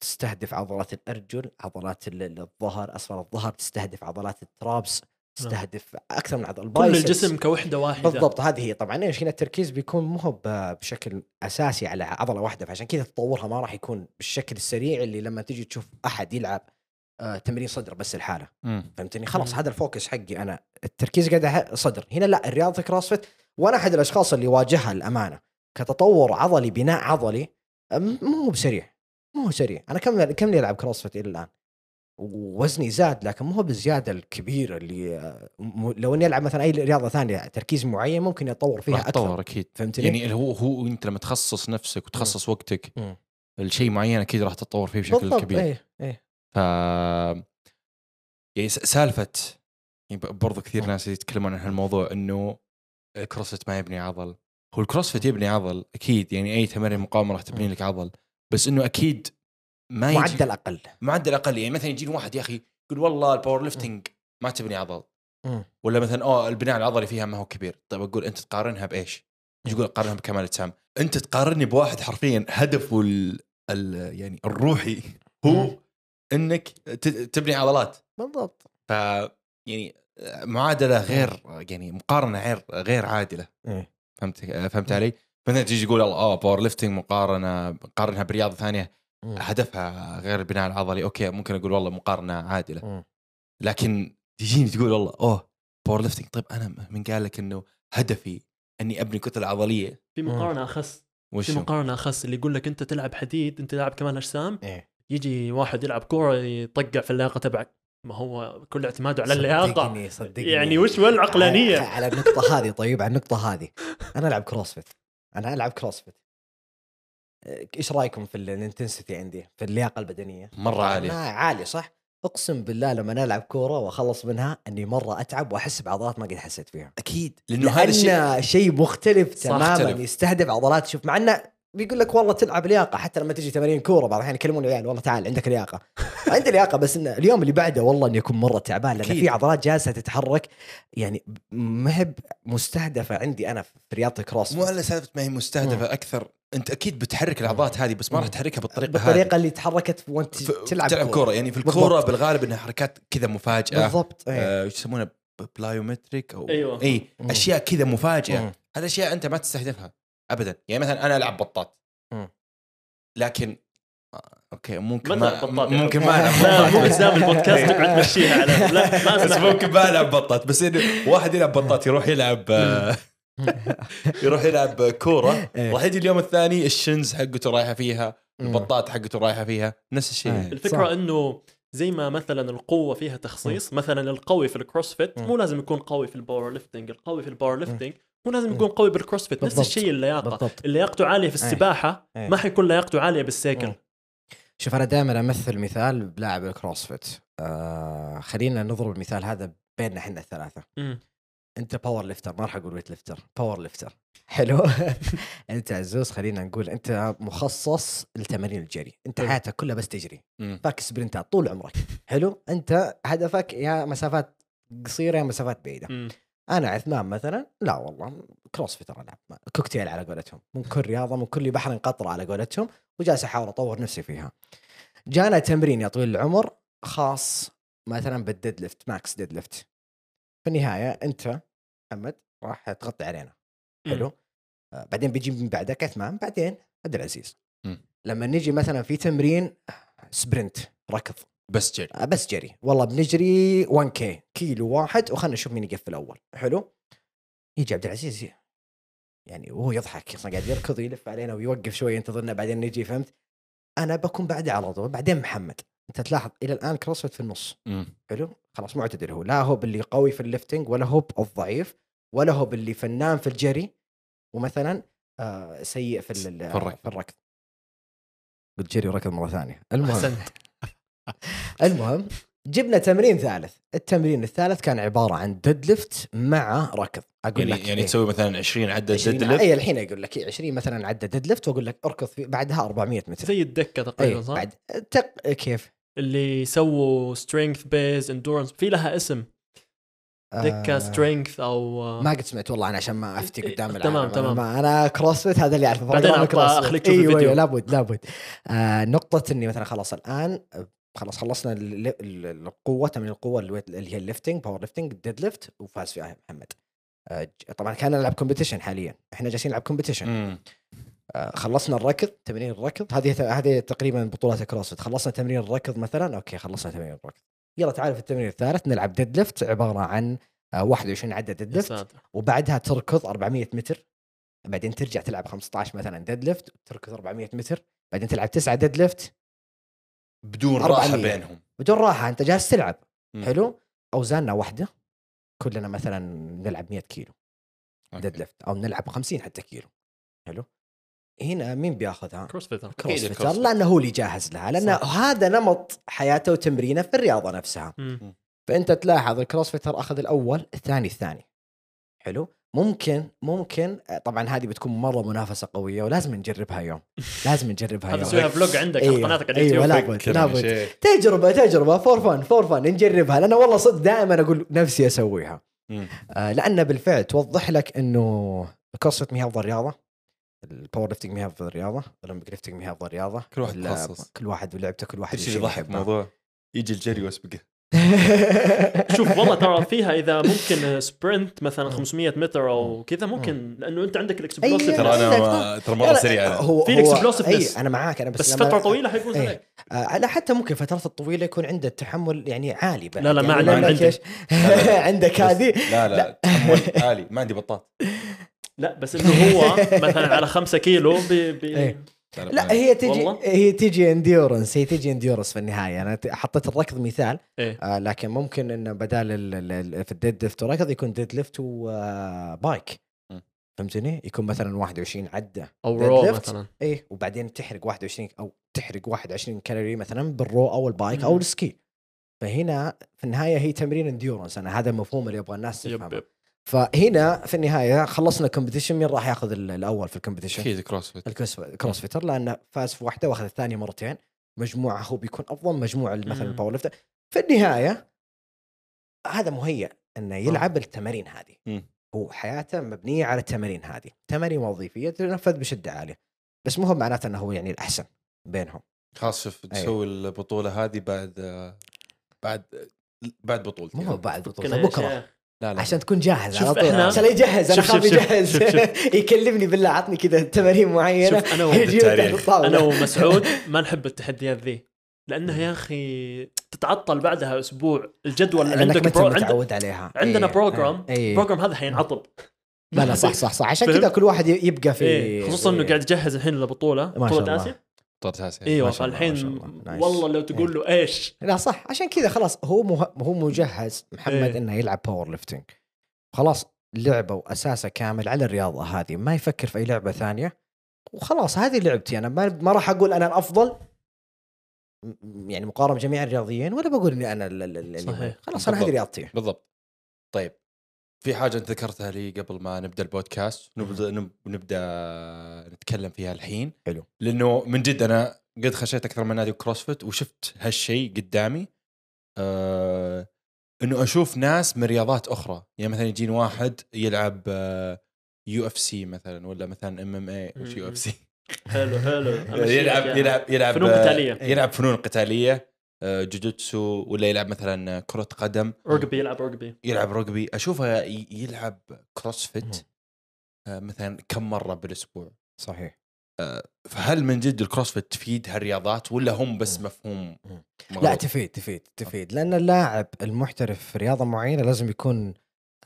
تستهدف عضلات الأرجل عضلات ال- ال- الظهر اسفل الظهر تستهدف عضلات ال traps تستهدف أكثر من عضله كل. الجسم كوحدة واحدة. بالضبط هذه هي طبعا. إيش هنا التركيز بيكون مو هو بشكل أساسي على عضلة واحدة. فعشان كذا تطورها ما راح يكون بالشكل السريع اللي لما تجي تشوف أحد يلعب آه، تمرين صدر بس الحاله مم. فهمتني؟ خلاص. هذا ال focus حقي أنا. التركيز قاعد صدر. هنا لا الرياضة كروسفيت وأنا أحد الأشخاص اللي واجهها الامانه كتطور عضلي بناء عضلي مو بسريع. مو سريع. أنا كم كم لي العب كروسفيت إلى الآن؟ وزني زاد لكن مو هو بالزيادة الكبيره اللي لو إني ألعب مثلا أي رياضة ثانية تركيز معين ممكن يتطور فيها أكثر. تطور أكيد. فهمتني؟ يعني هو هو أنت لما تخصص نفسك وتخصص وقتك مم. الشيء معين أكيد راح تتطور فيه بشكل بالضبط. كبير. إيه إيه. ف يعني سالفة يعني برضو كثير. ناس يتكلمون عن هالموضوع إنه الكروسفيت ما يبني عضل. هو الكروسفيت يبني عضل أكيد. يعني أي تمارين مقاومة راح تبني. لك عضل. بس إنه أكيد ما يجي معدل أقل. معدل أقل. يعني مثلا يجيني واحد يا أخي يقول والله ال powerlifting ما تبني عضل. ولا مثلا اوه البناء العضلي فيها ما هو كبير. طيب أقول أنت تقارنها بإيش؟ يقول قارنها بكمال اجسام أنت تقارني بواحد حرفيا هدفه ال ال يعني الروحي هو. إنك ت- تبني عضلات. بالضبط. ف يعني معادلة غير يعني مقارنة غير غير عادلة. فهمت فهمت علي؟ مثلا تيجي تقول آه powerlifting مقارنة قارنها برياضة ثانية. مم. هدفها غير البناء العضلي أوكي ممكن أقول والله مقارنة عادلة. مم. لكن تجيني تقول والله أوه powerlifting طيب أنا من قال لك إنه هدفي إني أبني كتلة عضلية. في مقارنة اخس وش في؟ مقارنة اخس اللي يقول لك أنت تلعب حديد أنت تلعب كمال أجسام إيه. يجي واحد يلعب كورة يطقع في اللياقة تبعك. ما هو كل اعتماده على اللياقة. صدقني صدقني. يعني وش وين العقلانية؟ على, على النقطة هذه طيب على النقطة هذه. أنا ألعب CrossFit أنا ألعب CrossFit إيش رأيكم في ال intensity عندي في اللياقة البدنية؟ مرة عالية عالي صح؟ أقسم بالله لما أنا ألعب كورة وأخلص منها إني مرة أتعب وأحس بعضلات ما قد حسيت فيها أكيد لأنه هذا لأن شيء مختلف تماما. يستهدف عضلات شوف مع إنه بيقول لك والله تلعب لياقة حتى لما تجي تمارين كورة بعض الأحيان يكلمون العيال والله تعال عندك لياقة <laughs> عندي لياقة بس إن اليوم اللي بعده والله إني أكون مرة تعبان لأن. في عضلات جالسة تتحرك يعني ما هي مستهدفة عندي أنا في رياضة الكروس مو ألا سالفة ما هي مستهدفة أكثر أنت أكيد بتحرك العضلات هذه بس ما راح مم. تحركها بالطريقة بالطريقة اللي تحركت وأنت ف- تلعب, تلعب كورة يعني في الكورة بالضبط. بالغالب إنها حركات كذا مفاجأة بالضبط إيه. آه، إيش يسمونها plyometric أو أيوة. إي مم. أشياء كذا مفاجئه مم. هذه أشياء أنت ما تستهدفها ابدا يعني مثلا أنا ألعب بطاط مم. لكن آه، أوكي ممكن ما ممكن. ما ألعب <laughs> مو قدام البودكاست <laughs> تقعد تمشيها على لا ما بس ممكن ما ألعب بطاط بس إنه واحد يلعب بطاط يروح يلعب آه، <laughs> يروح يلعب كورة إيه. راح يجي اليوم الثاني ال shins حقته رايحة فيها مم. البطاط حقته رايحة فيها نفس الشيء إيه. الفكرة صح. إنه زي ما مثلا القوة فيها تخصيص مثلا القوي في ال CrossFit. مو لازم يكون قوي في ال powerlifting القوي في ال powerlifting مو لازم مم. يكون قوي بال CrossFit نفس. الشيء اللياقه بالضبط اللي لياقته عالية في إيه. السباحة إيه. ما حيكون لياقته عالية بال cycle. شوف أنا دائما أمثل مثال بلاعب ال CrossFit آه خلينا نضرب المثال هذا بيننا إحنا الثلاثة مم. أنت powerlifter ما راح أقول weightlifter powerlifter حلو <laughs> أنت عزوز خلينا نقول أنت مخصص لتمارين الجري أنت. حياتك كلها بس تجري. باك sprint ات طول عمرك حلو أنت هدفك يا مسافات قصيرة يا مسافات بعيدة. أنا عثمان مثلا لا والله CrossFitter ألعب كوكتيل على قولتهم. من كل رياضة من كل بحر قطره على قولتهم وجالس أحاول أطور نفسي فيها. جانا تمرين يا طويل العمر خاص مثلا بال deadlift max deadlift في النهاية أنت محمد راح تغطي علينا. حلو؟ آه بعدين بيجي من بعدك عثمان بعدين عبد العزيز. لما نجي مثلا في تمرين sprint ركض. بس جري. آه، بس جري. والله بنجري 1 كي كيلو واحد وخلنا نشوف مين يقفل اول حلو؟ يجي عبد العزيز يعني وهو يضحك أصلا قاعد يركض يلف علينا ويوقف شوي ينتظرنا بعدين نجي فهمت؟ أنا بكون بعده على طول بعدين محمد. أنت تلاحظ إلى الآن CrossFit في النص. حلو؟ خلاص معتدل هو. لا هو باللي قوي في ال lifting ولا هو الضعيف ولا هو باللي فنان في الجري ومثلا آه سيء في في الركض. قلت جري وركض مرة ثانية. المهم. <laughs> المهم جبنا تمرين ثالث التمرين الثالث كان عبارة عن deadlift مع ركض أقول يعني لك يعني إيه. تسوي مثلا 20 عدد 20 ديد ليفت اي الحين أقول لك 20 مثلا عدى ديد ليفت وأقول لك أركض في بعدها 400 متر زي الدكة تقريبا اي صح؟ بعد تق... كيف؟ اللي يسووا سترينث بيز اندورنس في لها اسم دكة آه، سترينث أو ما قد سمعت والله أنا عشان ما أفتي إيه، قدام تمام، العالم تمام. أنا, ما أنا كروسفيت هذا اللي أعرفه بعدين. أخليك تشوف أيوه الفيديو. أيوه لابد لابد آه نقطة إني مثلا خلاص الآن خلاص خلصنا ال- ال- القوة تمرين القوة اللي اللي هي الليفتنج باور ليفتنج ديد ليفت وفاز فيها محمد. آه ج- طبعا كان نلعب competition حاليا. إحنا جالسين نلعب competition مم. آه، خلصنا الركض تمرين الركض. هذه هذه تقريبا بطولات ال CrossFit خلصنا تمرين الركض مثلا أوكي خلصنا تمرين الركض. يلا تعالوا في التمرين الثالث نلعب deadlift عبارة عن آه، 21 عدد deadlift يا ساتر وبعدها تركض 400 متر. بعدين ترجع تلعب 15 مثلا deadlift تركض 400 متر. بعدين تلعب 9 deadlift بدون 400. راحة بينهم بدون راحة أنت جالس تلعب مم. حلو أوزاننا واحدة كلنا مثلا نلعب 100 كيلو. deadlift أو نلعب 50 حتى كيلو حلو هنا مين بياخذها؟ CrossFitter CrossFit لأنه هو اللي جاهز لها لأن صح. هذا نمط حياته وتمرينه في الرياضة نفسها مم. فأنت تلاحظ ال CrossFitter أخذ الأول الثاني الثاني حلو ممكن ممكن طبعا هذه بتكون مرة منافسة قوية ولازم نجربها يوم لازم نجربها هذا يوم سويها vlog عندك على أيوة، قناتك على أيوة، اليوتيوب لا. لابد،. تجربة تجربة for fun for fun نجربها لأن والله صدق دائما أقول نفسي أسويها. آه لأن بالفعل توضح لك إنه ال CrossFit ما هي افضل رياضة ال powerlifting ما هي افضل رياضة ال Olympic lifting ما هي افضل رياضة كل واحد. كل واحد ولعبته كل واحد إيش يضحك يحبه. موضوع يجي الجري واسبقه <laughs> شوف والله ترى فيها إذا ممكن sprint مثلا مم. 500 متر أو كذا ممكن لأنه أنت عندك ال explosive ترى أنا ترى مرة سريع أنا. هو في. أي أنا معاك أنا بس, بس فترة طويلة حيكون إيه. زيك آه لا حتى ممكن فترات الطويلة يكون عنده التحمل يعني عالي بعد لا، لا، ما يعني عندي-. <laughs> عندك هذه لا لا تحمل عالي ما عندي بطاط لا بس إنه هو <laughs> مثلا على 5 كيلو PPA. لا هي تجي والله؟ هي تجي endurance هي تجي endurance في النهاية أنا حطيت الركض مثال إيه آه لكن ممكن إنه بدال ال- ال- ال- في ال deadlift وركض يكون deadlift و bike. فهمتني؟ يكون مثلا 21 عدة أو row. مثلا إيه وبعدين تحرق 21 أو تحرق 21 كالوري مثلا بال row أو ال bike أو. ال ski فهنا في النهاية هي تمرين endurance أنا هذا المفهوم اللي يبغى الناس تفهمه فهنا في النهاية خلصنا ال competition مين راح ياخذ ال- الأول في ال competition؟ أكيد CrossFit ال Cross CrossFitter لأنه فاز في واحدة وأخذ الثانية مرتين. مجموعة هو بيكون أفضل مجموعة مثلا. ال powerlifter في النهاية هذا مهيئ إنه يلعب التمارين هذه. مم. هو حياته مبنية على التمارين هذه. تمارين وظيفية تنفذ بشدة عالية. بس مو هو معناته إنه هو يعني الأحسن بينهم. خلاص شوف أيوة. تسوي البطولة هذه بعد بعد بعد بطولتك مو بعد يا بكره. لا لا عشان تكون جاهز شوف على طول عشان يجهز أنا خاف يجهز شوف- شوف. <laughs> يكلمني بالله عطني كذا تمارين معينة شوف أنا و... يجي تحت بالتاريخ. الطاولة. أنا ومسعود <laughs> ما نحب التحديات ذي لأنها يا أخي تتعطل بعدها أسبوع الجدول لأنك عندك pro... عند... متعود عليها عندنا إيه، program إيه. ال program هذا حينعطل لا لا صح صح صح عشان؟ كذا كل واحد يبقى في إيه. خصوصا إنه في- قاعد يجهز الحين لبطوله بطولة. آسيا بطولة اسيا إيوه فالحين. nice. والله لو تقول له إيش لا صح عشان كذا خلاص هو مه... هو مجهز محمد إيه. إنه يلعب powerlifting خلاص لعبة واساسه كامل على الرياضة هذه ما يفكر في أي لعبة ثانية وخلاص هذه لعبتي أنا ما, ما راح أقول أنا الأفضل يعني مقارنة بجميع الرياضيين ولا بقول إني أنا ال- ال- ال- صحيح. خلاص أنا هذه. رياضتي بالضبط طيب في حاجة أنت ذكرتها لي قبل ما نبدأ البودكاست؟ نبدا نب- نبدأ نتكلم فيها الحين. حلو. لأنه من جد أنا قد خشيت أكثر من نادي CrossFit وشفت هالشيء قدامي. آه إنه أشوف ناس من رياضات أخرى. يعني مثلا يجيني واحد يلعب UFC مثلا ولا مثلا MMA وش UFC؟ حلو حلو. <laughs> يلعب يعني. يلعب يلعب فنون آه، قتاليه يلعب فنون قتالية. آه، جوجوتسو ولا يلعب مثلا كرة قدم rugby يلعب rugby يلعب rugby أشوفه يلعب CrossFit آه، مثلا كم مرة بالأسبوع صحيح فهل من جد ال CrossFit تفيد هالرياضات ولا هم بس. مفهوم مم. مغلوط؟ لا تفيد تفيد تفيد لأن اللاعب المحترف في رياضة معينة لازم يكون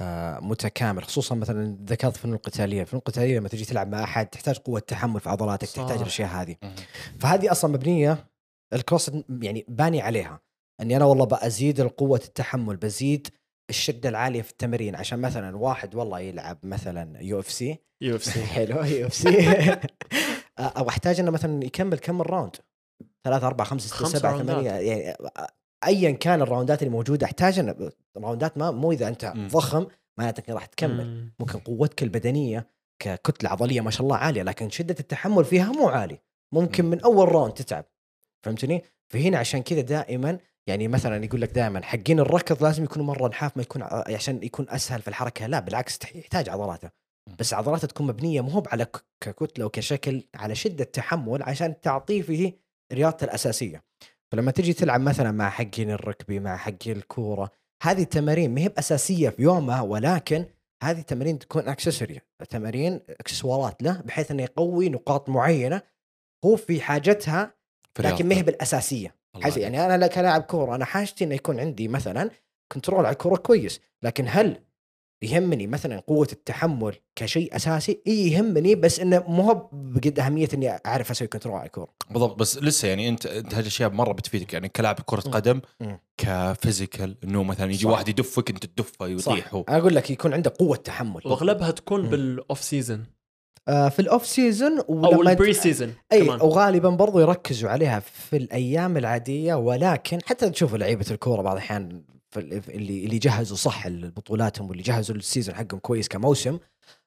آه، متكامل خصوصا مثلا ذكرت فنون القتالية، الفنون القتالية لما تجي تلعب مع أحد تحتاج قوة تحمل في عضلاتك، صح. تحتاج الأشياء هذه، مم. فهذه أصلا مبنية ال Cross يعني باني عليها. إني أنا والله بزيد القوة التحمل، بزيد الشدة العالية في التمرين. عشان مثلا واحد والله يلعب مثلا يو إف سي. يو إف سي. <laughs> حلو يو إف سي. <laughs> أو أحتاج إنه مثلا يكمل كم round ثلاثة أربعة خمسة ستة سبعة. ثمانية يعني ايا كان الراوندات اللي موجودة. أحتاج إن راوندات ما مو إذا أنت مم. ضخم معناته راح تكمل. مم. ممكن قوتك البدنية ككتلة عضلية ما شاء الله عالية لكن شدة التحمل فيها مو عالي. ممكن مم. من أول راوند تتعب. فهمتني؟ فهنا عشان كذا دائما يعني مثلا يقول لك دائما حقين الركض لازم يكونوا مرة نحاف ما يكون عشان يكون أسهل في الحركة. لا بالعكس يحتاج عضلاته. بس عضلاته تكون مبنية مو هو على ككتله وكشكل على شدة تحمل عشان تعطيه فيه رياضته الأساسية. فلما تجي تلعب مثلا مع حقين الركبي مع حقين الكورة هذه التمارين ما هي بأساسية في يومها ولكن هذه التمارين تكون accessory تمارين اكسسوارات له بحيث إنه يقوي نقاط معينة. هو في حاجتها لكن ما هي. بالأساسية حاجة. يعني أنا كلاعب كورة أنا حاجتي إنه يكون عندي مثلا control على الكورة كويس لكن هل يهمني مثلا قوة التحمل كشيء أساسي إي يهمني بس إنه مو بقد أهمية إني أعرف أسوي control على الكورة بالضبط بس لسه يعني أنت أنت هالاشياء مرة بتفيدك يعني كلاعب كرة. قدم. ك physical إنه مثلا يجي صح. واحد يدفك أنت تدفه يطيح هو أنا أقول لك يكون عنده قوة تحمل وأغلبها تكون. بال off season في ال off season أو ال pre season إي كمان وغالبا برضو يركزوا عليها في الأيام العادية ولكن حتى تشوفوا لعيبة الكورة بعض الأحيان اللي اللي جهزوا صح بطولاتهم واللي جهزوا ال season حقهم كويس كموسم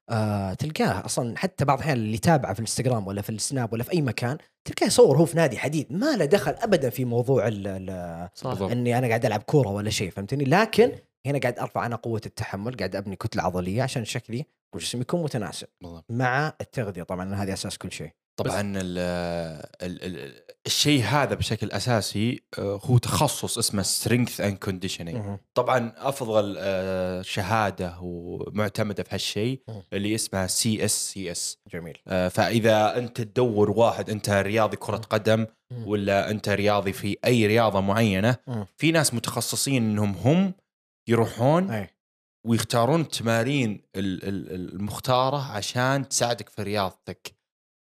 آه تلقاه أصلا حتى بعض الأحيان اللي يتابعه في الإنستغرام ولا في السناب ولا في أي مكان تلقاه يصور هو في نادي حديد ما له دخل ابدا في موضوع ال ال. إني أنا قاعد ألعب كورة ولا شيء فهمتني لكن هنا قاعد أرفع أنا قوة التحمل قاعد أبني كتلة عضلية عشان شكلي وجسمي يكون متناسب بالضبط. مع التغذية طبعا هذه أساس كل شيء طبعا ال ال ال الشيء هذا بشكل أساسي آه، هو تخصص اسمه strength and conditioning مهم. طبعا أفضل آه، شهادة ومعتمدة في هالشيء. اللي اسمها CSCS جميل فإذا أنت تدور واحد أنت رياضي كرة. قدم. ولا أنت رياضي في أي رياضة معينة. في ناس متخصصين إنهم هم يروحون اي ويختارون التمارين ال- ال- المختارة عشان تساعدك في رياضتك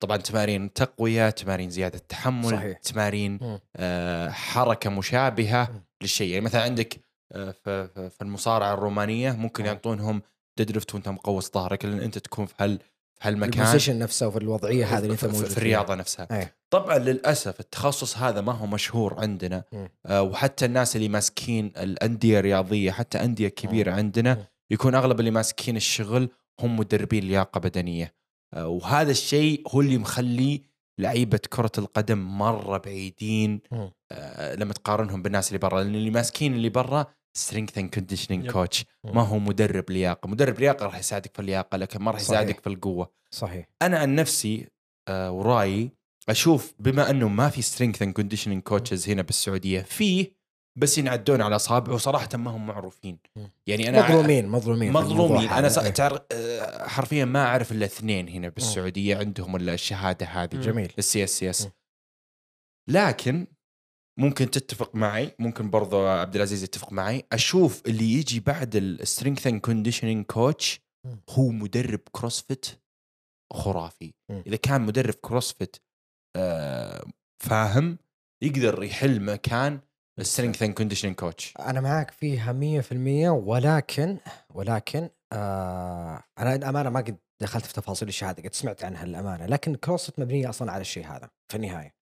طبعا تمارين تقوية تمارين زيادة تحمل صحيح. تمارين. آه حركة مشابهة. للشيء يعني مثلا عندك آه في, المصارعة الرومانية ممكن مم. يعطونهم deadlift وأنت مقوس ظهرك لأن أنت تكون في هال في هالمكان ال position نفسه وفي الوضعية هذه اللي أنت في, موجود في فيها. الرياضه نفسها أي. طبعا للأسف التخصص هذا ما هو مشهور عندنا. آه وحتى الناس اللي ماسكين الأندية الرياضية حتى أندية كبيرة مم. عندنا مم. يكون أغلب اللي ماسكين الشغل هم مدربين لياقة بدنية آه وهذا الشيء هو اللي مخلي لعيبة كرة القدم مرة بعيدين. آه لما تقارنهم بالناس اللي برا لأن اللي ماسكين اللي برا strength and conditioning. Coach. ما هو مدرب لياقة مدرب لياقة راح يساعدك في اللياقة لكن ما راح. يساعدك في القوة صحيح أنا عن نفسي آه ورأيي أشوف بما أنه ما في strength and conditioning coaches هنا بالسعودية فيه بس ينعدون على اصابع وصراحة ما هم معروفين. يعني أنا مظلومين مظلومين مظلومين أنا. إيه. آه، حرفيا ما أعرف إلا اثنين هنا بالسعودية عندهم الشهادة هذه. جميل ال CSCS. لكن ممكن تتفق معي ممكن برضو عبد العزيز يتفق معي أشوف اللي يجي بعد ال strength and conditioning coach. هو مدرب CrossFit خرافي. إذا كان مدرب CrossFit آه فاهم يقدر يحل مكان ال strength and conditioning coach أنا معك فيها 100% ولكن ولكن آه أنا الأمانة ما قد دخلت في تفاصيل الشهادة قد سمعت عنها الامانه لكن CrossFit مبنية أصلا على الشيء هذا في النهاية.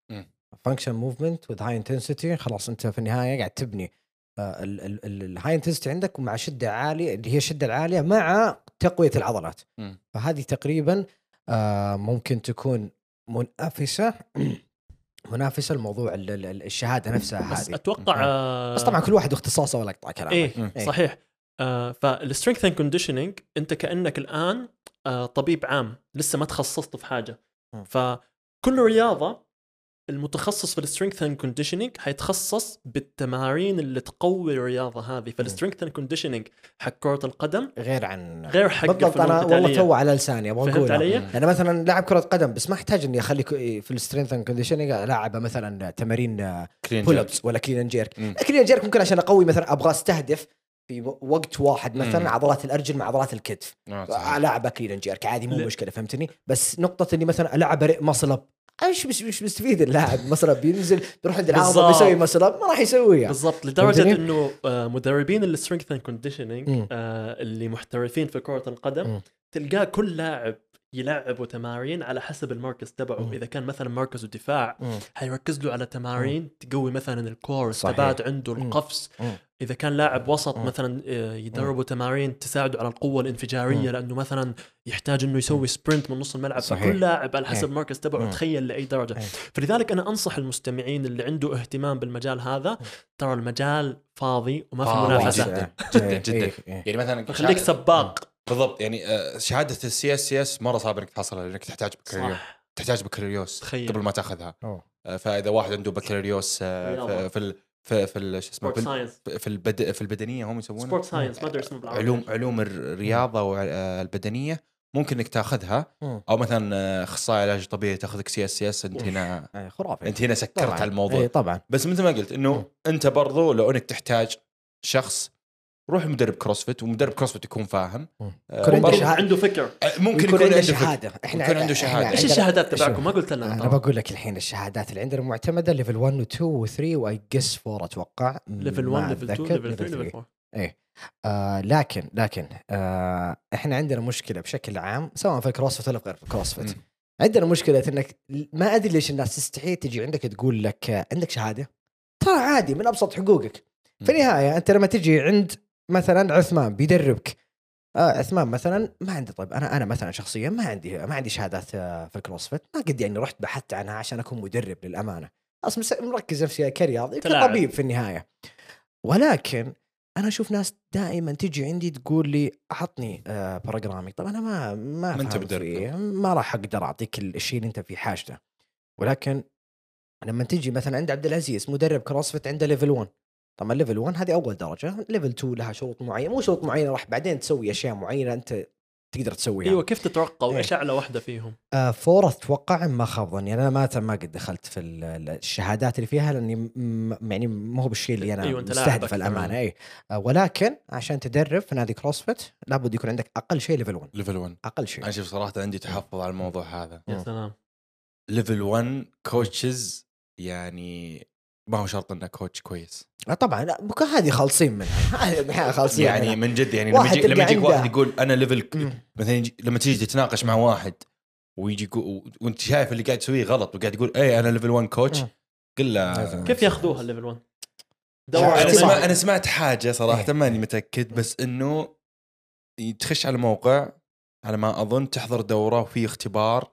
function movement with high intensity خلاص انت في النهاية قاعد تبني ال high intensity عندك ومع شدة عالية اللي هي الشدة العالية مع تقوية العضلات. فهذه تقريبا آه ممكن تكون منافسة <clears throat> منافسة لموضوع ال- ال- الشهادة نفسها بس هذه أتوقع آه بس طبعا كل واحد واختصاصه ولا اقطع كلامك إيه مم. إيه. صحيح آه فال strength and conditioning أنت كأنك الآن آه طبيب عام لسه ما تخصصت في حاجة. فكل رياضة المتخصص في ال strength and conditioning حيتخصص بالتمارين اللي تقوي الرياضة هذه فال strength and conditioning حق كرة القدم غير عن غير حق بالضبط أنا والله. تو على لساني أبغى فهمت أقول علي؟ أنا مثلا لاعب كرة قدم بس ما أحتاج إني أخلي ك- في ال strength and conditioning لاعب مثلا تمارين pull jerk. Ups ولا clean and jerk. Clean and jerk ممكن عشان أقوي مثلا أبغى أستهدف في وقت واحد مثلا مم. عضلات الأرجل مع عضلات الكتف آه،. العب clean and jerk عادي مو. مشكلة فهمتني بس نقطة إني مثلا العب muscle up إيش مش مش مستفيد اللاعب up بينزل بيروح عند بالضبط. بيسوي up ما راح يسويها بالضبط لدرجة؟ إنه آه، مدربين ال strength and conditioning. اللي محترفين في كرة القدم. تلقاه كل لاعب يلعبوا تمارين على حسب المركز تبعه. إذا كان مثلا مركزه دفاع. حيركز له على تمارين تقوي مثلا ال core صحيح. الثبات عنده مم. القفز مم. إذا كان لاعب وسط مم. مثلا آه، يدربوا تمارين تساعده على القوة الانفجارية مم. لأنه مثلا يحتاج إنه يسوي sprint من نص الملعب صحيح. كل لاعب على حسب إيه. المركز تبعه مم. تخيل لأي درجة إيه. فلذلك أنا أنصح المستمعين اللي عنده اهتمام بالمجال هذا ترى المجال فاضي وما في منافسة جداً. <laughs> جدا. إيه. يعني مثلا شهادة- سباق بالضبط يعني آه، شهادة ال CSCS مرة صعب إنك تحصلها لأنك تحتاج بكالوريوس تحتاج بكالوريوس. قبل ما تأخذها أوه. آه، فإذا واحد عنده بكالوريوس آه، رياضة. في في ال- في في شو اسمه في البد في البدنية هم يسمونه sport science ما أدري اسمه بالعربي علوم علوم الرياضة والبدنيه ممكن إنك تأخذها. أو مثلا أخصائي علاج طبيعي تأخذك CSCS أنت. هنا إيه، خرافي أنت هنا سكرت. على الموضوع إيه، طبعا بس مثل ما قلت إنه. أنت برضو لو إنك تحتاج شخص روح مدرب CrossFit ومدرب CrossFit يكون فاهم. آه، يكون عنده فكر آه، ممكن يكون عنده. شهادة إحنا يكون عنده شهادة. إيش الشهادات. تبعكم ما قلت لنا أنا. بقول لك الحين الشهادات اللي عندنا معتمدة level 1 و2 و3 واي جس 4 أتوقع level ما 1 level 2 أتذكر. level 3 level level 3. 4 آه لكن لكن آه إحنا عندنا مشكلة بشكل عام سواء في ال CrossFit ولا في غير ال CrossFit. عندنا مشكلة إنك ما أدري ليش الناس تستحي تجي عندك تقول لك عندك شهادة ترى عادي من أبسط حقوقك في النهاية أنت لما تجي عند مثلا عثمان بيدربك. آه عثمان مثلا ما عندي طيب أنا أنا مثلا شخصيا ما عندي ما عندي شهادات آه، في ال CrossFit. ما قد يعني رحت بحثت عنها عشان أكون مدرب للأمانة. أصلا مركز نفسي كرياضي. كطبيب في النهاية. ولكن أنا أشوف ناس دائما تجي عندي تقول لي أعطني آه programming طب أنا ما ما ما. فيه ما راح أقدر أعطيك الشيء اللي أنت في حاجته. ولكن لما تجي مثلا عند عبد العزيز مدرب CrossFit عنده level 1 طبعا level 1 هذه أول درجة. level 2 لها شروط معينة مو شروط معينة راح بعدين تسوي أشياء معينة أنت تقدر تسويها. أيوه كيف تتوقع. وايش اعلى واحدة فيهم؟ آه four أتوقع ما خاب ظني. أنا ما ما قد دخلت في ال- ال- الشهادات اللي فيها لأني م- يعني ما هو بالشيء اللي أنا أيوة، مستهدف. الأمانة. اي آه ولكن عشان تدرب في نادي CrossFit لابد يكون عندك أقل شيء ليفل 1 ليفل 1 أقل شيء. أنا شوف صراحة عندي تحفظ على الموضوع هذا. يا. سلام. level 1 coaches يعني ما هو شرط انه coach كويس آه طبعا هذه خالصين منها <laughs> هذه خالصين يعني منها. من جد يعني لما يجي لما يجيك واحد يقول أنا level. مثلا لما تيجي تتناقش مع واحد ويجي وأنت شايف اللي قاعد تسويه غلط وقاعد يقول اي أنا level 1 coach. قل له. كيف ياخذوها الليفل 1 دورة أنا. سمعت أنا سمعت حاجة صراحة إيه. ماني متأكد بس إنه تخش على موقع على ما أظن تحضر دورة وفي اختبار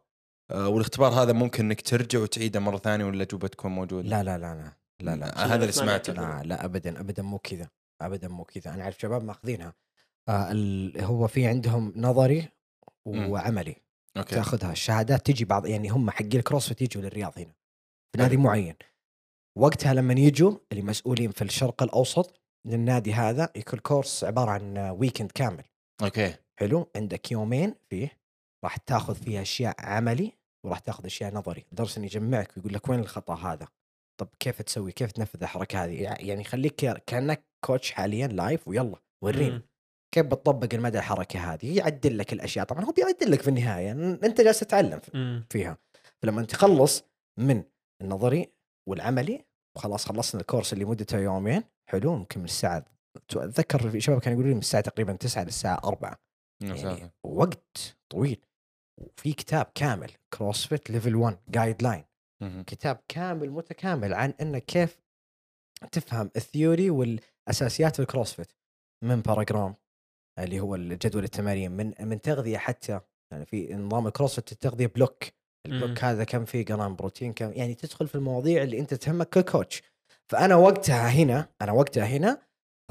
آه، والاختبار هذا ممكن إنك ترجع وتعيده مرة ثانية ولا جوبه تكون موجودة لا لا لا لا لا لا آه، هذا اللي سمعته. لا لا ابدا ابدا مو كذا ابدا مو كذا. أنا أعرف شباب ماخذينها. آه. هو في عندهم نظري وعملي. okay. تاخذها. الشهادات تجي بعض يعني هم حقين ال CrossFit يجوا للرياض هنا في نادي معين. وقتها لما يجوا اللي مسؤولين في الشرق الأوسط للنادي هذا يكون كورس عبارة عن weekend كامل. okay. حلو؟ عندك يومين فيه راح تاخذ فيها أشياء عملي وراح تاخذ أشياء نظري. درس يجمعك ويقول لك وين الخطأ هذا. طب كيف تسوي كيف تنفذ الحركة هذه؟ يعني يخليك كأنك coach حاليا live ويلا ورينا مم. كيف بتطبق المدى الحركة هذه؟ يعدل لك الأشياء. طبعا هو بيعدل لك في النهاية. أنت جالس تتعلم مم. فيها. فلما تخلص من النظري والعملي وخلاص خلصنا الكورس اللي مدته يومين. حلو ممكن من الساعة أتذكر في شباب كانوا يقولوا لي من الساعة تقريبا 9 للساعة 4 يعني وقت طويل. وفي كتاب كامل CrossFit level 1 guideline. كتاب كامل متكامل عن انك كيف تفهم ال theory والأساسيات في ال CrossFit من program اللي هو الجدول التمارين من من تغذية حتى يعني في نظام ال CrossFit التغذية block ال block. هذا كم فيه جرام بروتين كم يعني تدخل في المواضيع اللي أنت تهمك ك coach فأنا وقتها هنا أنا وقتها هنا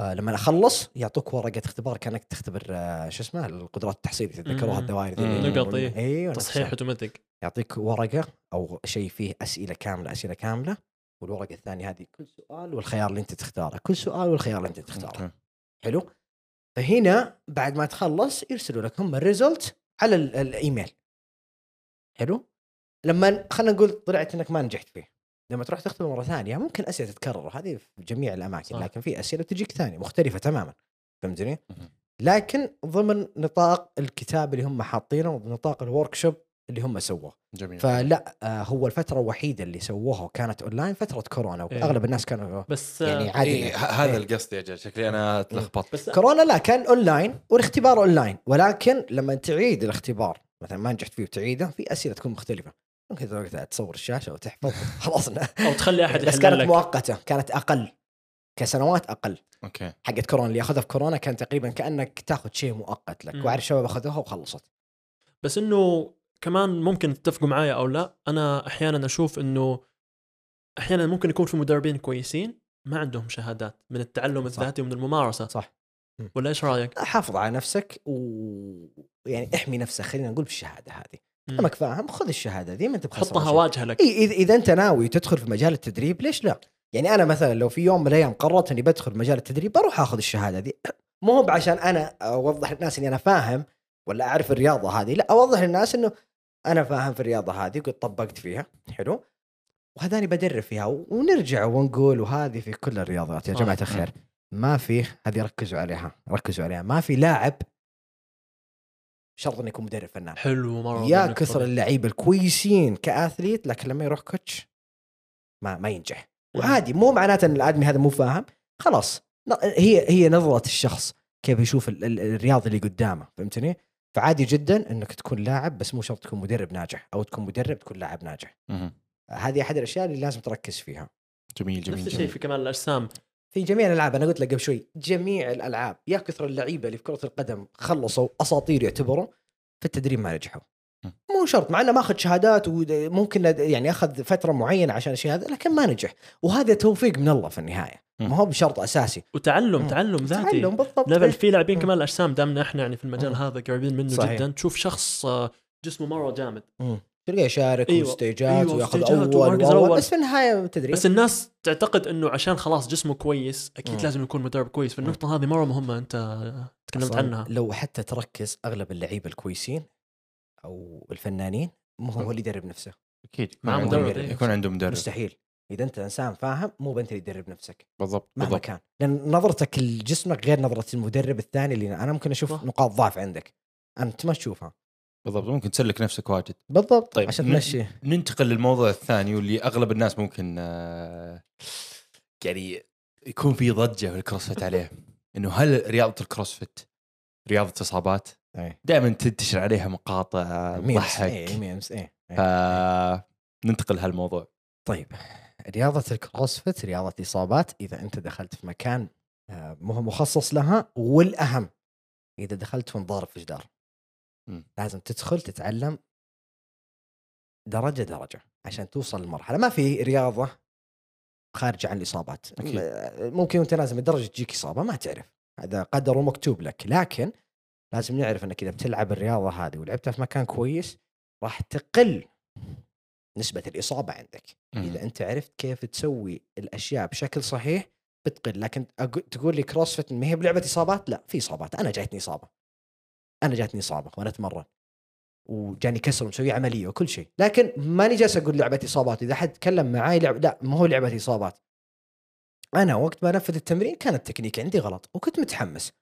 آه لما أخلص يعطوك ورقة اختبار كأنك تختبر آه شو اسمه القدرات التحصيليه تتذكروها. الدوائر ذي. نقط، يقولون- إيه. أيوه تصحيح. أوتوماتيك. يعطيك ورقة أو شيء فيه أسئلة كاملة أسئلة كاملة والورقة الثانية هذه كل سؤال والخيار اللي أنت تختاره كل سؤال والخيار اللي أنت تختاره. حلو؟ فهنا بعد ما تخلص يرسلوا لك هم ال result على ال- الإيميل. حلو؟ لما خلينا نقول طلعت إنك ما نجحت فيه. لما تروح تختبر مرة ثانية ممكن اسئله تتكرر. هذه في جميع الأماكن صح. لكن في أسئلة تجيك ثانية مختلفة تماما. فهمتني؟ لكن ضمن نطاق الكتاب اللي هم حاطينه ونطاق ال workshop اللي هم سووه. جميل. فلا آه هو الفترة الوحيدة اللي سووها وكانت أونلاين فترة كورونا إيه. وأغلب الناس كانوا بس يعني آه، عادي إيه هذا إيه. القصد يا رجل شكلي أنا تلخبطت بس كورونا لا كان أونلاين والاختبار أونلاين. ولكن لما تعيد الاختبار مثلا ما نجحت فيه وتعيده في أسئلة تكون مختلفة. ممكن وقتها تصور الشاشة وتحفظ. <laughs> خلاص. أو تخلي أحد بس كانت لك. مؤقتة كانت أقل. كسنوات أقل. okay. حقت كورونا اللي أخذها في كورونا كان تقريبا كأنك تاخذ شيء مؤقت لك. وأعرف شباب أخذوها وخلصت. بس إنه كمان ممكن تتفقوا معايا أو لا أنا أحيانا أشوف إنه أحيانا ممكن يكون في مدربين كويسين ما عندهم شهادات من التعلم صح. الذاتي ومن الممارسة. صح. ولا إيش رأيك؟ حافظ على نفسك ويعني احمي نفسك خلينا نقول بالشهادة هذه. أمك فاهم خذ الشهادة ذي ما أنت حطها. واجهة لك إي إذا أنت ناوي تدخل في مجال التدريب ليش لا؟ يعني أنا مثلا لو في يوم من الأيام قررت إني بدخل مجال التدريب بروح آخذ الشهادة دي <clears throat> مو هو عشان أنا أوضح للناس إني أنا فاهم ولا أعرف الرياضة هذه لا أوضح للناس إنه أنا فاهم في الرياضة هذه وقد طبقت فيها حلو وهذاني بدرب فيها ونرجع ونقول وهذه في كل الرياضات يا آه. جماعة الخير ما في هذه ركزوا عليها ركزوا عليها ما في لاعب شرط إنه يكون مدرب فنان حلو مرة يا كثر. اللعيبه الكويسين كأثليت لكن لما يروح كوتش ما ما ينجح. وعادي مو معناته إن الآدمي هذا مو فاهم خلاص هي هي نظرة الشخص كيف يشوف ال- ال- الرياضي اللي قدامه فهمتني؟ فعادي جدا إنك تكون لاعب بس مو شرط تكون مدرب ناجح أو تكون مدرب تكون لاعب ناجح. هذه أحد الأشياء اللي لازم تركز فيها جميل جميل نفس الشيء في كمال الأجسام في جميع الألعاب أنا قلت لك قبل شوي جميع الألعاب يا كثر اللعيبة اللي في كرة القدم خلصوا أساطير يعتبروا في التدريب ما نجحوا. مو شرط مع إنه ماخذ شهادات وممكن يعني أخذ فترة معينة عشان الشيء هذا لكن ما نجح وهذا توفيق من الله في النهاية. ما هو بشرط أساسي وتعلم. تعلم ذاتي تعلم بالضبط ليفل في لاعبين مم. كمال الأجسام دامنا إحنا يعني في المجال. هذا قريبين منه صحيح. جدا تشوف شخص آه، جسمه مرة جامد تلقاه يشارك أيوة. وستيجات أيوة، وياخذ أول أول. بس في النهاية تدريب بس الناس تعتقد إنه عشان خلاص جسمه كويس أكيد مم. لازم يكون مدرب كويس. فالنقطة هذه مرة مهمة أنت تكلمت عنها. لو حتى تركز أغلب اللعيبة الكويسين أو الفنانين مو هو اللي يدرب نفسه. أكيد مع يكون مدرب، عنده-. يكون عنده مدرب. مستحيل. إذا أنت إنسان فاهم مو بنت اللي تدرب نفسك. بالضبط مهما بالضبط. كان. لأن نظرتك لجسمك غير نظرة المدرب الثاني اللي أنا ممكن أشوف. نقاط ضعف عندك. أنت ما تشوفها. بالضبط ممكن تسلك نفسك واجد. بالضبط طيب، عشان ن- تمشي. ننتقل للموضوع الثاني واللي أغلب الناس ممكن آه، يعني يكون في ضجة في الكروسفيت <laughs> عليه. إنه هل رياضة الكروسفيت رياضة اصابات؟ دائما تنتشر عليها مقاطع تضحك memes إي آه، ننتقل لهالموضوع. طيب رياضة ال CrossFit رياضة إصابات إذا أنت دخلت في مكان آه، مخصص لها والأهم إذا دخلت وانضارب في جدار. مم. لازم تدخل تتعلم درجة درجة عشان توصل للمرحلة. ما في رياضة خارجة عن الإصابات. أكيد. م- ممكن وأنت نازل من الدرجة تجيك إصابة ما تعرف. هذا قدر ومكتوب لك. لكن لازم نعرف أنك إذا بتلعب الرياضة هذه ولعبتها في مكان كويس راح تقل نسبة الإصابة عندك. إذا أنت عرفت كيف تسوي الأشياء بشكل صحيح بتقل. لكن تقول لي كروسفيت ما هي بلعبة إصابات؟ لا في إصابات. أنا جاتني إصابة. أنا جاتني إصابة وأنا أتمرن. وجاني كسر ومسوي عملية وكل شيء. لكن ماني جالس أقول لعبة إصابات إذا حد تكلم معاي لعب لا ما هو لعبة إصابات. أنا وقت ما انفذ التمرين كان التكنيك عندي غلط وكنت متحمس.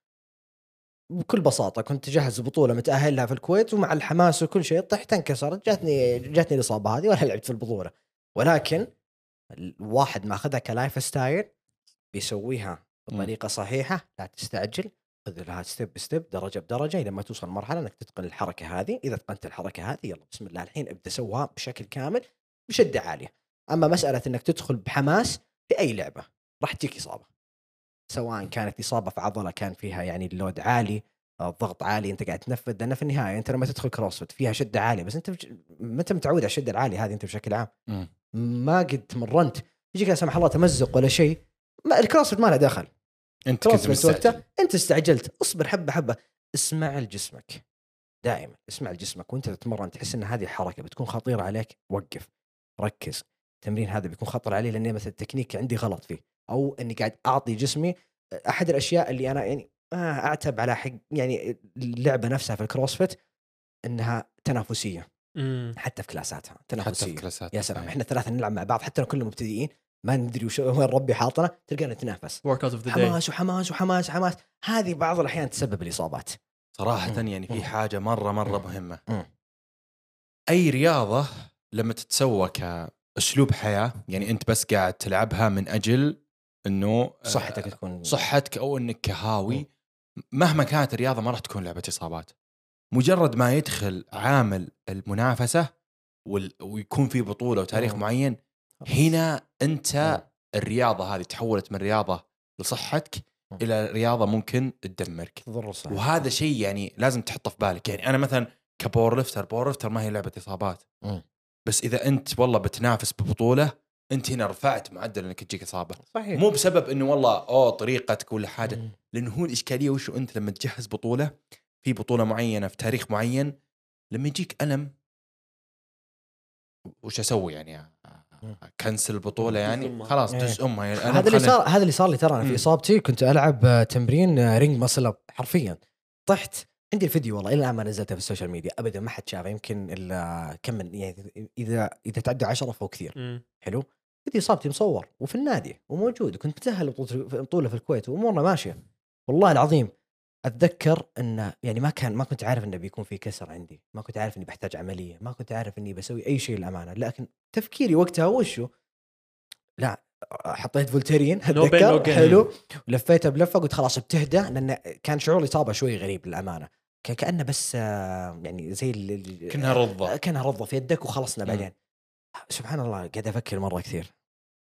بكل بساطة كنت اجهز بطولة متاهل لها في الكويت ومع الحماس وكل شيء طحت انكسرت جاتني جاتني الإصابة هذه ولا لعبت في البطولة. ولكن الواحد ماخذها ك lifestyle بيسويها بطريقة صحيحة لا تستعجل. خذ لها step ب step درجة بدرجة إلى ما توصل مرحلة إنك تتقن الحركة هذه إذا اتقنت الحركة هذه يلا بسم الله الحين أبدأ سوها بشكل كامل بشدة عالية أما مسألة إنك تدخل بحماس في أي لعبة راح تجيك إصابة سواء كانت إصابة في عضلة كان فيها يعني ال load عالي آه، ضغط عالي أنت قاعد تنفذ لأن في النهاية أنت لما تدخل CrossFit فيها شدة عالية بس أنت. ما أنت متعود على الشدة العالية هذه أنت بشكل عام. ما قد تمرنت يجيك لا سمح الله تمزق ولا شيء ال CrossFit ما له دخل أنت كنت مستعجل. أنت استعجلت. اصبر حبة حبة. اسمع لجسمك. دائما اسمع لجسمك. وأنت تتمرن تحس إن هذه الحركة بتكون خطيرة عليك. وقف. ركز. التمرين هذا بيكون خطر علي لاني مثلا التكنيك عندي غلط فيه. أو إني قاعد أعطي جسمي أحد الأشياء اللي أنا يعني ما أعتب على حق يعني اللعبة نفسها في ال CrossFit إنها تنافسية. مم. حتى في كلاساتها. حتى في تنافسية. كلاسات يا سلام. إحنا ثلاثة نلعب مع بعض. حتى لو كلنا مبتدئين ما ندري وش وين ربي حاطنا تلقانا نتنافس workout of the day حماس وحماس وحماس حماس هذه بعض الأحيان تسبب الإصابات صراحة مم. يعني في مم. حاجة مرة مرة مم. مهمة مم. أي رياضة لما تتسوى كأسلوب حياة يعني أنت بس قاعد تلعبها من أجل إنه آه، صحتك تكون صحتك أو إنك كهاوي مهما كانت الرياضة ما راح تكون لعبة إصابات مجرد ما يدخل عامل المنافسة وال... ويكون في بطولة وتاريخ مم. معين هنا أنت الرياضة هذه تحولت من رياضة لصحتك. إلى رياضة ممكن تدمرك. تضر الصحة. وهذا شيء يعني لازم تحطه في بالك. يعني أنا مثلا ك powerlifter powerlifter ما هي لعبة إصابات. بس إذا أنت والله بتنافس ببطولة أنت هنا رفعت معدل إنك تجيك إصابة. صحيح. مو بسبب إنه والله أوه طريقتك ولا حاجة. لأنه هو الإشكالية وشو أنت لما تجهز بطولة في بطولة معينة في تاريخ معين لما يجيك ألم وش أسوي يعني؟ cancel البطولة يعني. خلاص إيه. دز أمها. يعني هذا اللي صار هذا اللي صار لي ترى أنا. في إصابتي. كنت ألعب آه، تمرين آه، ring muscle up حرفيا. طحت. عندي الفيديو والله إلى الآن ما نزلته في ال social media. ابدا ما حد شافه. يمكن الا كم من يعني إذا إذا تعدى 10 فهو كثير. حلو. فيديو إصابتي مصور وفي النادي وموجود. كنت متأهل بطولة في الكويت وأمورنا ماشية. والله العظيم أتذكر إن يعني ما كان ما كنت عارف إنه بيكون في كسر عندي. ما كنت عارف إني بحتاج عملية. ما كنت عارف إني بسوي أي شيء للأمانة. لكن تفكيري وقتها وشو؟ لا حطيت فولترين <laughs> أتذكر. حلو. ولفيتها بلفة قلت خلاص بتهدى لأن كان شعور الاصابه شوي غريب للأمانة. كان كأنه بس آه، يعني زي كأنها رضة. كأنها رضة في يدك وخلصنا. بعدين. سبحان الله قاعد أفكر مرة كثير.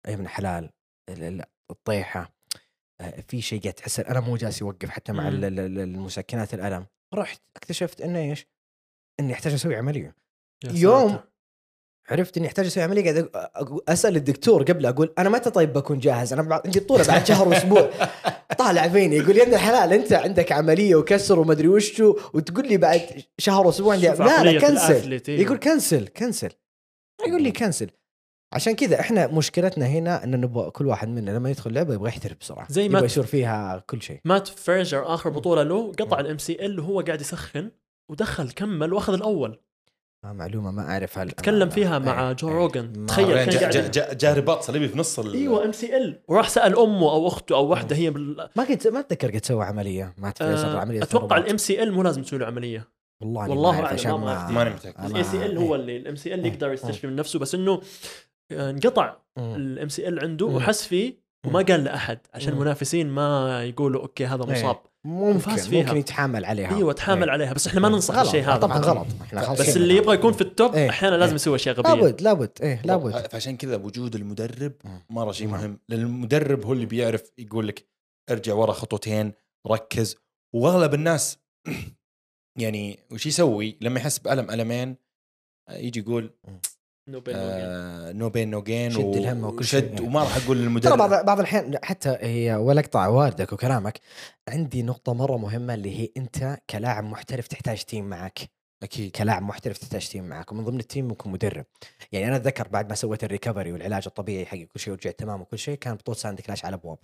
يا ابن الحلال ال- ال- الطيحة. آه، في شيء قاعد تحس أنا مو جالس يوقف حتى مع المسكنات الألم. رحت اكتشفت إنه إيش؟ إني أحتاج أسوي عملية. يوم. عرفت إني أحتاج أسوي عملية قاعد أسأل الدكتور قبل أقول أنا متى طيب بكون جاهز؟ أنا عندي بطوله بعد شهر وأسبوع. <laughs> طالع فيني يقول يا ابن الحلال أنت عندك عملية وكسر ومدري وشو وتقول لي بعد شهر وأسبوع عندي لا لا كنسل. يقول كنسل كنسل. يقول لي كنسل. عشان كذا إحنا مشكلتنا هنا ان نبغى كل واحد منا لما يدخل لعبة يبغى يحترف بسرعة زي ما يبغى يصير فيها كل شيء مات فريزر آخر بطولة له قطع. ال MCL وهو قاعد يسخن ودخل كمل وأخذ الأول آه معلومة ما أعرف هل تكلم فيها مع إيه، جو إيه. روجن. ما- تخيل كان جاء قاعد- جاء جاء رباط صليبي في نص ال- أيوه MCL وراح سأل أمه أو أخته أو واحدة هي بال... ما قد ما أتذكر قد سوى عملية ما اتذكر آه عملية أتوقع. ال MCL مو لازم تسوي له عملية والله والله ما أعلم، عشان ما- ما- ماني متأكد. ما- ال ACL هو إيه. اللي ال MCL إيه. يقدر يستشفي من نفسه بس إنه آه، انقطع. ال MCL عنده مم. وحس فيه وما. قال لأحد عشان مم. المنافسين ما يقولوا okay هذا إيه. مصاب ممكن فيها. ممكن يتحامل عليها إيوه تحامل إيه. عليها بس إحنا ما ننصح غلط. الشيء هذا طبعا غلط إحنا خلاص بس شيء اللي. يبغى يكون في التوب إيه. أحيانا لازم إيه. يسوي أشياء غبية لابد لابد إيه لابد فعشان كذا وجود المدرب. مره شيء. مهم لأن المدرب هو اللي بيعرف يقول لك ارجع ورا خطوتين ركز وأغلب الناس <clears throat> يعني وش يسوي لما يحس بألم ألمين يجي يقول no pain no gain. آه no pain no gain شد الهم وكل شيء. وشد وما راح أقول ترى للمدرب بعض بعض الاحيان حتى هي ولا اقطع واردك وكلامك. عندي نقطة مرة مهمة اللي هي أنت كلاعب محترف تحتاج team معك. أكيد. كلاعب محترف تحتاج team معك. ومن ضمن ال team ممكن مدرب. يعني أنا أتذكر بعد ما سويت ال recovery والعلاج الطبيعي حقي كل شيء ورجعت تمام وكل شيء كان بطولة Sand Clash على أبواب.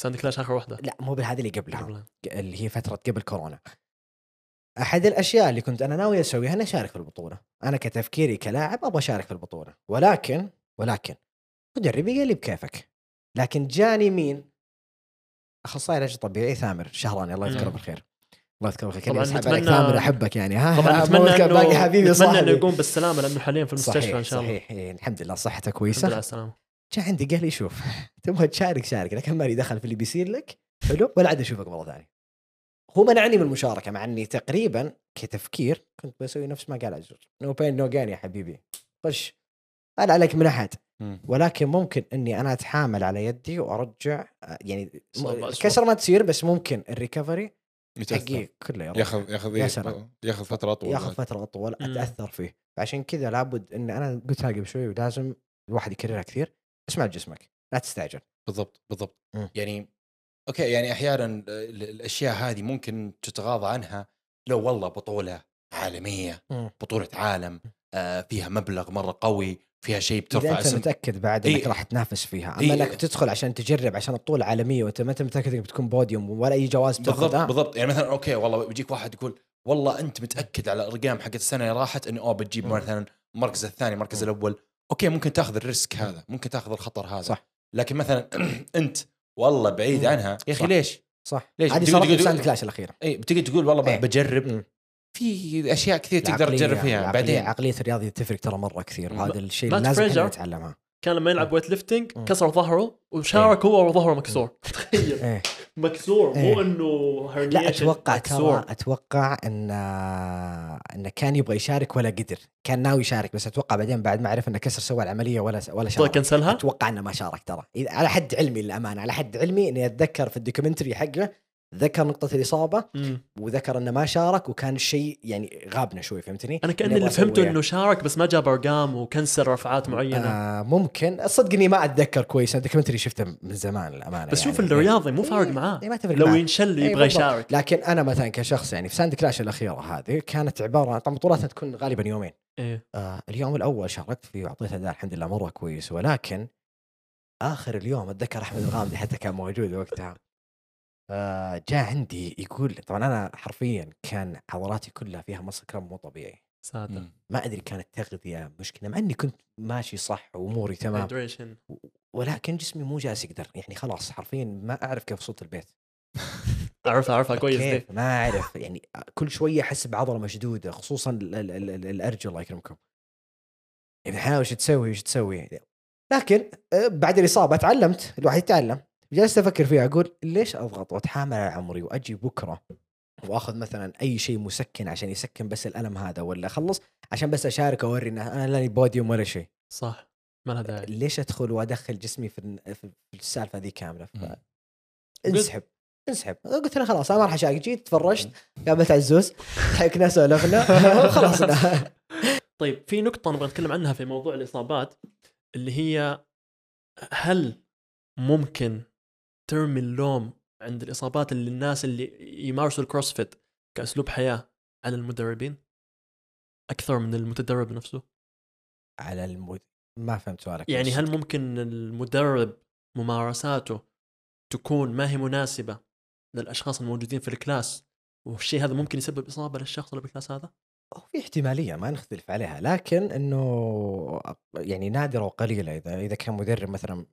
Sand Clash آخر واحدة. لا مو بهذه اللي قبلها. قبلها. اللي هي فترة قبل كورونا. أحد الأشياء اللي كنت أنا ناوي أسويها إني أشارك في البطولة. أنا كتفكيري كلاعب أبغى أشارك في البطولة. ولكن ولكن مدربي قال لي بكيفك. لكن جاني مين؟ أخصائي علاج طبيعي ثامر شهراني الله يذكره. بالخير. الله يذكره بالخير. طبعاً نتمنى- ثامر أحبك يعني. ها طبعا نتمنى كان باقي إنه حبيبي نتمنى إنه يقوم بالسلامة لأنه حاليا في المستشفى صحيح إن شاء الله. صحيح. إيه، الحمد لله صحته الحمد كويسة. لله على السلامة. جاء عندي قال لي شوف <laughs> تبغى تشارك شارك. لكن مالي دخل في اللي بيصير لك. حلو ولا عاد أشوفك مرة ثانية. هو منعني من المشاركة مع إني تقريبا كتفكير كنت بسوي نفس ما قال عزوز no pain no gain يا حبيبي خش هل عليك من أحد. ولكن ممكن إني أنا أتحامل على يدي وأرجع آه، يعني. كسر ما تصير بس ممكن ال recovery. حقي كله ياخذ ياخذ يا؟ سلام. ياخذ فترة أطول ياخذ فترة أطول. أتأثر فيه فعشان كذا لابد إن أنا قلت قبل شوي ولازم الواحد يكررها كثير اسمع جسمك لا تستعجل بالضبط بالضبط مم. يعني okay يعني أحيانا ال- الأشياء هذه ممكن تتغاضى عنها لو والله بطولة عالمية. بطولة عالم آه فيها مبلغ مرة قوي فيها شيء بترفع أنت اسم متأكد بعد إنك إيه. راح تنافس فيها أما إيه. إنك تدخل عشان تجرب عشان البطولة عالمية وأنت ما أنت متأكد إنك بتكون بوديوم ولا أي جوائز بالضبط بتاخذها بالضبط يعني مثلا okay والله بيجيك واحد يقول والله أنت متأكد على الأرقام حقت السنة اللي راحت انه أوه بتجيب. مثلا المركز الثاني المركز. الأول okay ممكن تاخذ ال risk هذا ممكن تاخذ الخطر هذا صح. لكن مثلا <clears throat> أنت والله بعيد مم. عنها يا أخي. ليش؟ صح ليش؟ هذه صارت تقول- في Sand Clash الأخيرة اي بتجي تقول والله إيه. بجرب مم. في أشياء كثير تقدر تجرب فيها بعدين عقليه الرياضي تفرق ترى مرة كثير. وهذا الشيء لازم نتعلمها كان لما يلعب weightlifting مم. كسر ظهره وشارك هو وظهره مكسور. تخيل. مكسور مو إيه. إنه لا أتوقع ترى أتوقع إن انه كان يبغى يشارك ولا قدر. كان ناوي يشارك بس أتوقع بعدين بعد ما عرف إنه كسر سوى العملية ولا ولا طيب شارك. cancel ها؟ أتوقع إنه ما شارك ترى. على حد علمي للأمانة على حد علمي إني أتذكر في ال documentary حقه ذكر نقطة الاصابه مم. وذكر إنه ما شارك وكان الشيء يعني غابنا شوي فهمتني؟ أنا كان اللي فهمته إنه شارك بس ما جاب أرقام و cancel رفعات معينة آه ممكن صدق إني ما أتذكر كويس ال documentary شفته من زمان الامانه بس شوف يعني. الرياضي مو فارق إيه، معاه إيه، ما تفرق لو معاه. ينشل إيه، يبغى. يشارك لكن أنا مثلا كشخص يعني في Sand Clash الأخيرة هذه كانت عبارة طبعا بطولاتها تكون غالبا يومين إيه آه اليوم الأول شاركت فيه واعطيت اداء الحمد لله مرة كويس ولكن آخر اليوم أتذكر أحمد الغامدي حتى كان موجود وقتها آه جاء عندي يقول طبعا أنا حرفيا كان عضلاتي كلها فيها مصل كرم مو طبيعي. ساتر. ما أدري كانت تغذية مشكلة مع إني كنت ماشي صح وأموري تمام. ولكن جسمي مو جالس يقدر يعني خلاص حرفيا ما أعرف كيف وصلت البيت. <laughs> أعرفها اعرفها كويس كيف ما أعرف يعني كل شوية أحس بعضلة مشدودة خصوصا ال- ال- ال- ال- الأرجل الله يكرمكم. يعني حاول وش تسوي وش تسوي؟ لكن آه، بعد الإصابة تعلمت الواحد يتعلم. جلست أفكر فيها أقول ليش أضغط وأتحامل على عمري وأجي بكرة وأخذ مثلا أي شيء مسكن عشان يسكن بس الألم هذا ولا أخلص عشان بس أشارك وأوري ان أنا لاني بوديوم ولا شيء. صح. ما لها داعي ليش أدخل وأدخل جسمي في السالفة ذي كاملة؟ ف... انسحب انسحب. قلت له خلاص أنا ما راح أشارك. جيت تفرجت قابلت عزوز ضحكنا سولفنا خلاص <laughs> طيب في نقطة نبغى نتكلم عنها في موضوع الإصابات اللي هي هل ممكن ترمي اللوم عند الإصابات اللي الناس اللي يمارسوا الكروسفيت كأسلوب حياة على المدربين أكثر من المتدرب نفسه؟ على المد... ما فهمت سؤالك يعني. هل ممكن المدرب ممارساته تكون ما هي مناسبة للأشخاص الموجودين في ال class والشيء هذا ممكن يسبب إصابة للشخص اللي بال class هذا؟ هو في احتمالية ما نختلف عليها لكن إنه يعني نادرة وقليلة إذا إذا كان مدرب مثلا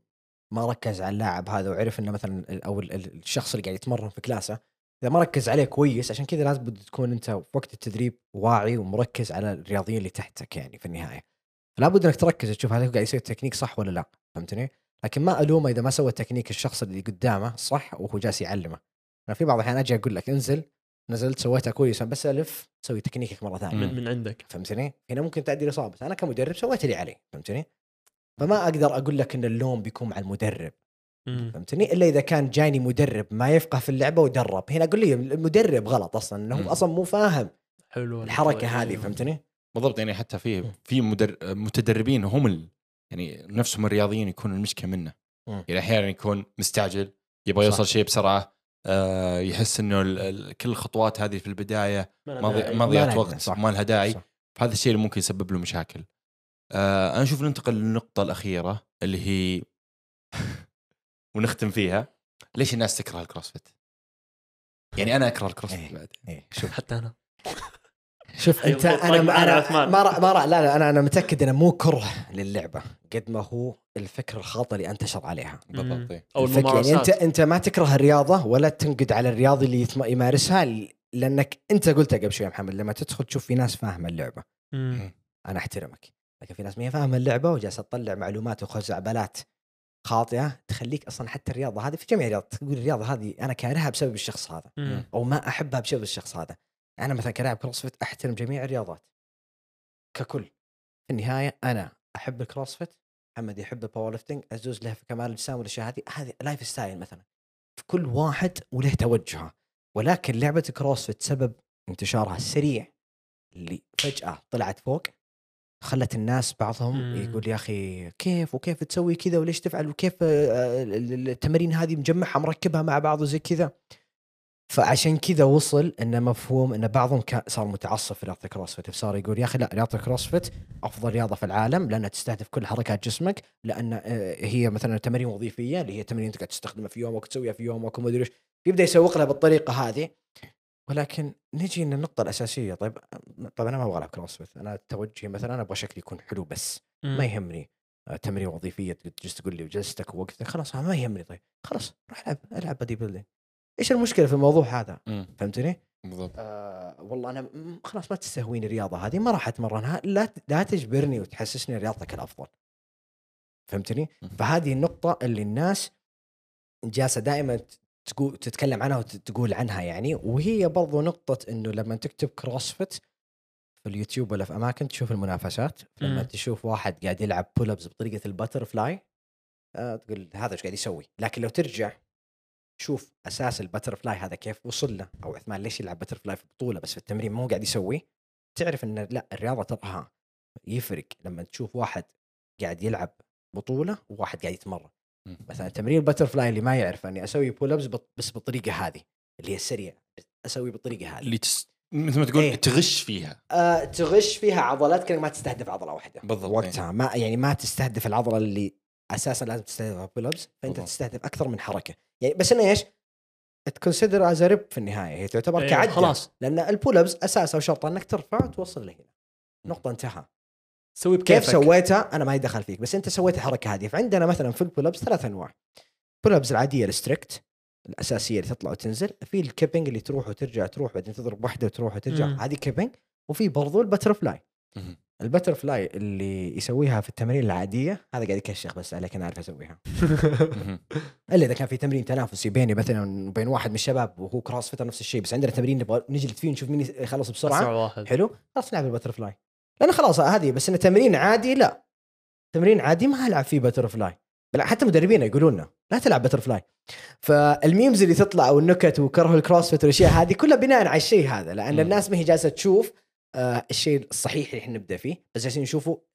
ما ركز على اللاعب هذا وعرف إنه مثلا أو ال- ال- الشخص اللي قاعد يتمرن في class ه إذا ما ركز عليه كويس عشان كذا لازم تكون أنت في وقت التدريب واعي ومركز على الرياضيين اللي تحتك يعني في النهاية لابد إنك تركز تشوف هل هو قاعد يسوي التكنيك صح ولا لا فهمتني؟ لكن ما ألومه إذا ما سوى التكنيك الشخص اللي قدامه صح وهو جالس يعلمه أنا في بعض الأحيان أجي أقول لك انزل نزلت سويتها كويس بس ألف سوي تكنيكك مرة ثانية من, من عندك فهمتني؟ هنا ممكن تؤدي الإصابة أنا كمدرب سويت اللي علي فهمتني؟ فما أقدر أقول لك إن اللوم بيكون مع المدرب مم. فهمتني؟ إلا إذا كان جاني مدرب ما يفقه في اللعبة ودرب هنا أقول لي المدرب غلط أصلا إنه مم. هو أصلا مو فاهم حلو الحركة هذه أيوه. فهمتني؟ بالضبط يعني حتى في. في مدر... متدربين هم ال... يعني نفسهم الرياضيين يكون المشكلة منه مم. يعني أحيانا يكون مستعجل يبغى. يوصل شيء بسرعة آه يحس إنه ال... ال... كل الخطوات هذه في البداية ما ما له ضي... داعي. ما ما ضيعت لها وقت داعي، صح. ما لها داعي. فهذا الشيء اللي ممكن يسبب له مشاكل آه أنا أشوف ننتقل للنقطة الأخيرة اللي هي <laughs> ونختم فيها ليش الناس تكره الكروسفيت؟ يعني أنا أكره الكروسفيت إيه. بعد إيه <laughs> شوف حتى أنا <laughs> شوف أيوة، أنت أنا أنا. ما را- ما را- لا لا أنا أنا متأكد إنه مو كره للعبة قد ما هو الفكر الخاطئ اللي أنتشر عليها بالضبط إيه. أو الفكرة يعني انت الممارسات أنت ما تكره الرياضة ولا تنقد على الرياضي اللي يمارسها لأنك أنت قلتها قبل شوي يا محمد لما تدخل تشوف في ناس فاهمة اللعبة مم. أنا أحترمك لكن في ناس ما هي فاهمة اللعبة وجالسة تطلع معلومات وخزعبلات خاطئة تخليك أصلا حتى الرياضة هذه في جميع الرياضات تقول الرياضة هذه أنا كارهها بسبب الشخص هذا مم. أو ما أحبها بسبب الشخص هذا. أنا مثلا كلاعب CrossFit أحترم جميع الرياضات ككل. في النهاية أنا أحب ال CrossFit محمد يحب ال powerlifting عزوز له في كمال الأجسام والأشياء هذه. هذه lifestyle مثلا. في كل واحد وله توجهه. ولكن لعبة ال CrossFit سبب انتشارها السريع اللي فجأة طلعت فوق. خلت الناس بعضهم مم. يقول يا أخي كيف وكيف تسوي كذا وليش تفعل وكيف آه، ال- ال- التمارين هذه مجمعها مركبها مع بعض وزي كذا. فعشان كذا وصل إن مفهوم إن بعضهم صار متعصب في رياضة ال CrossFit. فصار يقول يا أخي لا رياضة ال CrossFit أفضل رياضة في العالم لأنها تستهدف كل حركات جسمك لأن آه، هي مثلا تمارين وظيفية اللي هي تمارين تقعد تستخدمها في يومك وتسويها في يومك وما أدري إيش. يبدأ يسوق لها بالطريقة هذه. ولكن نجي للنقطة الأساسية. طيب طيب أنا ما أبغى ألعب CrossFit أنا توجهي مثلا أنا أبغى شكلي يكون حلو بس. ما يهمني آه، تمرين وظيفية تجلس تقول لي وجلستك ووقتك. خلاص ما يهمني. طيب خلاص روح ألعب ألعب bodybuilding. إيش المشكلة في الموضوع هذا؟ مم. فهمتني؟ بالضبط. آه والله أنا خلاص ما تستهويني الرياضة هذه. ما راح أتمرنها. لا لا تجبرني وتحسسني رياضتك الأفضل. فهمتني؟ مم. فهذه النقطة اللي الناس جالسة دائما تقول تتكلم عنها وتقول عنها يعني وهي برضو نقطة إنه لما تكتب CrossFit في اليوتيوب ولا في أماكن تشوف المنافسات لما مم. تشوف واحد قاعد يلعب pull-ups بطريقة ال butterfly آه تقول هذا إيش قاعد يسوي لكن لو ترجع شوف أساس ال butterfly هذا كيف وصل له أو عثمان ليش يلعب butterfly في بطولة بس في التمرين مو قاعد يسوي تعرف إن لا الرياضة تراها يفرق لما تشوف واحد قاعد يلعب بطولة وواحد قاعد يتمرن. مثلا تمرين ال butterfly اللي ما يعرف إني أسوي pull-ups بس بالطريقة هذه اللي هي السريع أسوي بالطريقة هذه. اللي تس... مثل ما تقول إيه. تغش فيها. آه تغش فيها عضلات كأنك ما تستهدف عضلة واحدة. بالضبط، وقتها ما يعني ما تستهدف العضلة اللي أساسا لازم تستهدفها pull-ups فأنت بالضبط. تستهدف أكثر من حركة. يعني بس إنه إيش؟ ت consider as rep في النهاية. هي تعتبر إيه، كعدة. خلاص. لأن ال pull-ups أساسا وشرطه إنك ترفع وتوصل لهنا. نقطة انتهى. سوي كيف بكيفك. سويتها أنا ما يدخل فيك بس أنت سويت الحركة هذه. فعندنا مثلا في ال pull-ups ثلاث أنواع. pull-ups العادية ال strict الأساسية اللي تطلع وتنزل. في ال kipping اللي تروح وترجع تروح بعدين تضرب واحدة وتروح وترجع. هذه kipping وفي برضو ال butterfly مم. ال butterfly اللي يسويها في التمارين العادية هذا قاعد يكشخ بس عليك أنا اعرف أسويها. <laughs> إلا إذا كان في تمرين تنافسي بيني مثلا وبين واحد من الشباب وهو CrossFitter نفس الشيء بس عندنا تمرين نبغى نجلد فيه نشوف مين يخلص بسرعة. واحد. حلو؟ خلاص نلعب ال butterfly لأن خلاص هذه بس إنه تمرين عادي لا. تمرين عادي ما ألعب فيه butterfly بل حتى مدربين يقولون لنا لا تلعب butterfly فال memes اللي تطلع والنكت وكره ال CrossFit والأشياء هذه كلها بناء على الشيء هذا لأن مم. الناس ما هي جالسة تشوف آه الشيء الصحيح اللي إحنا نبدأ فيه بس جالسين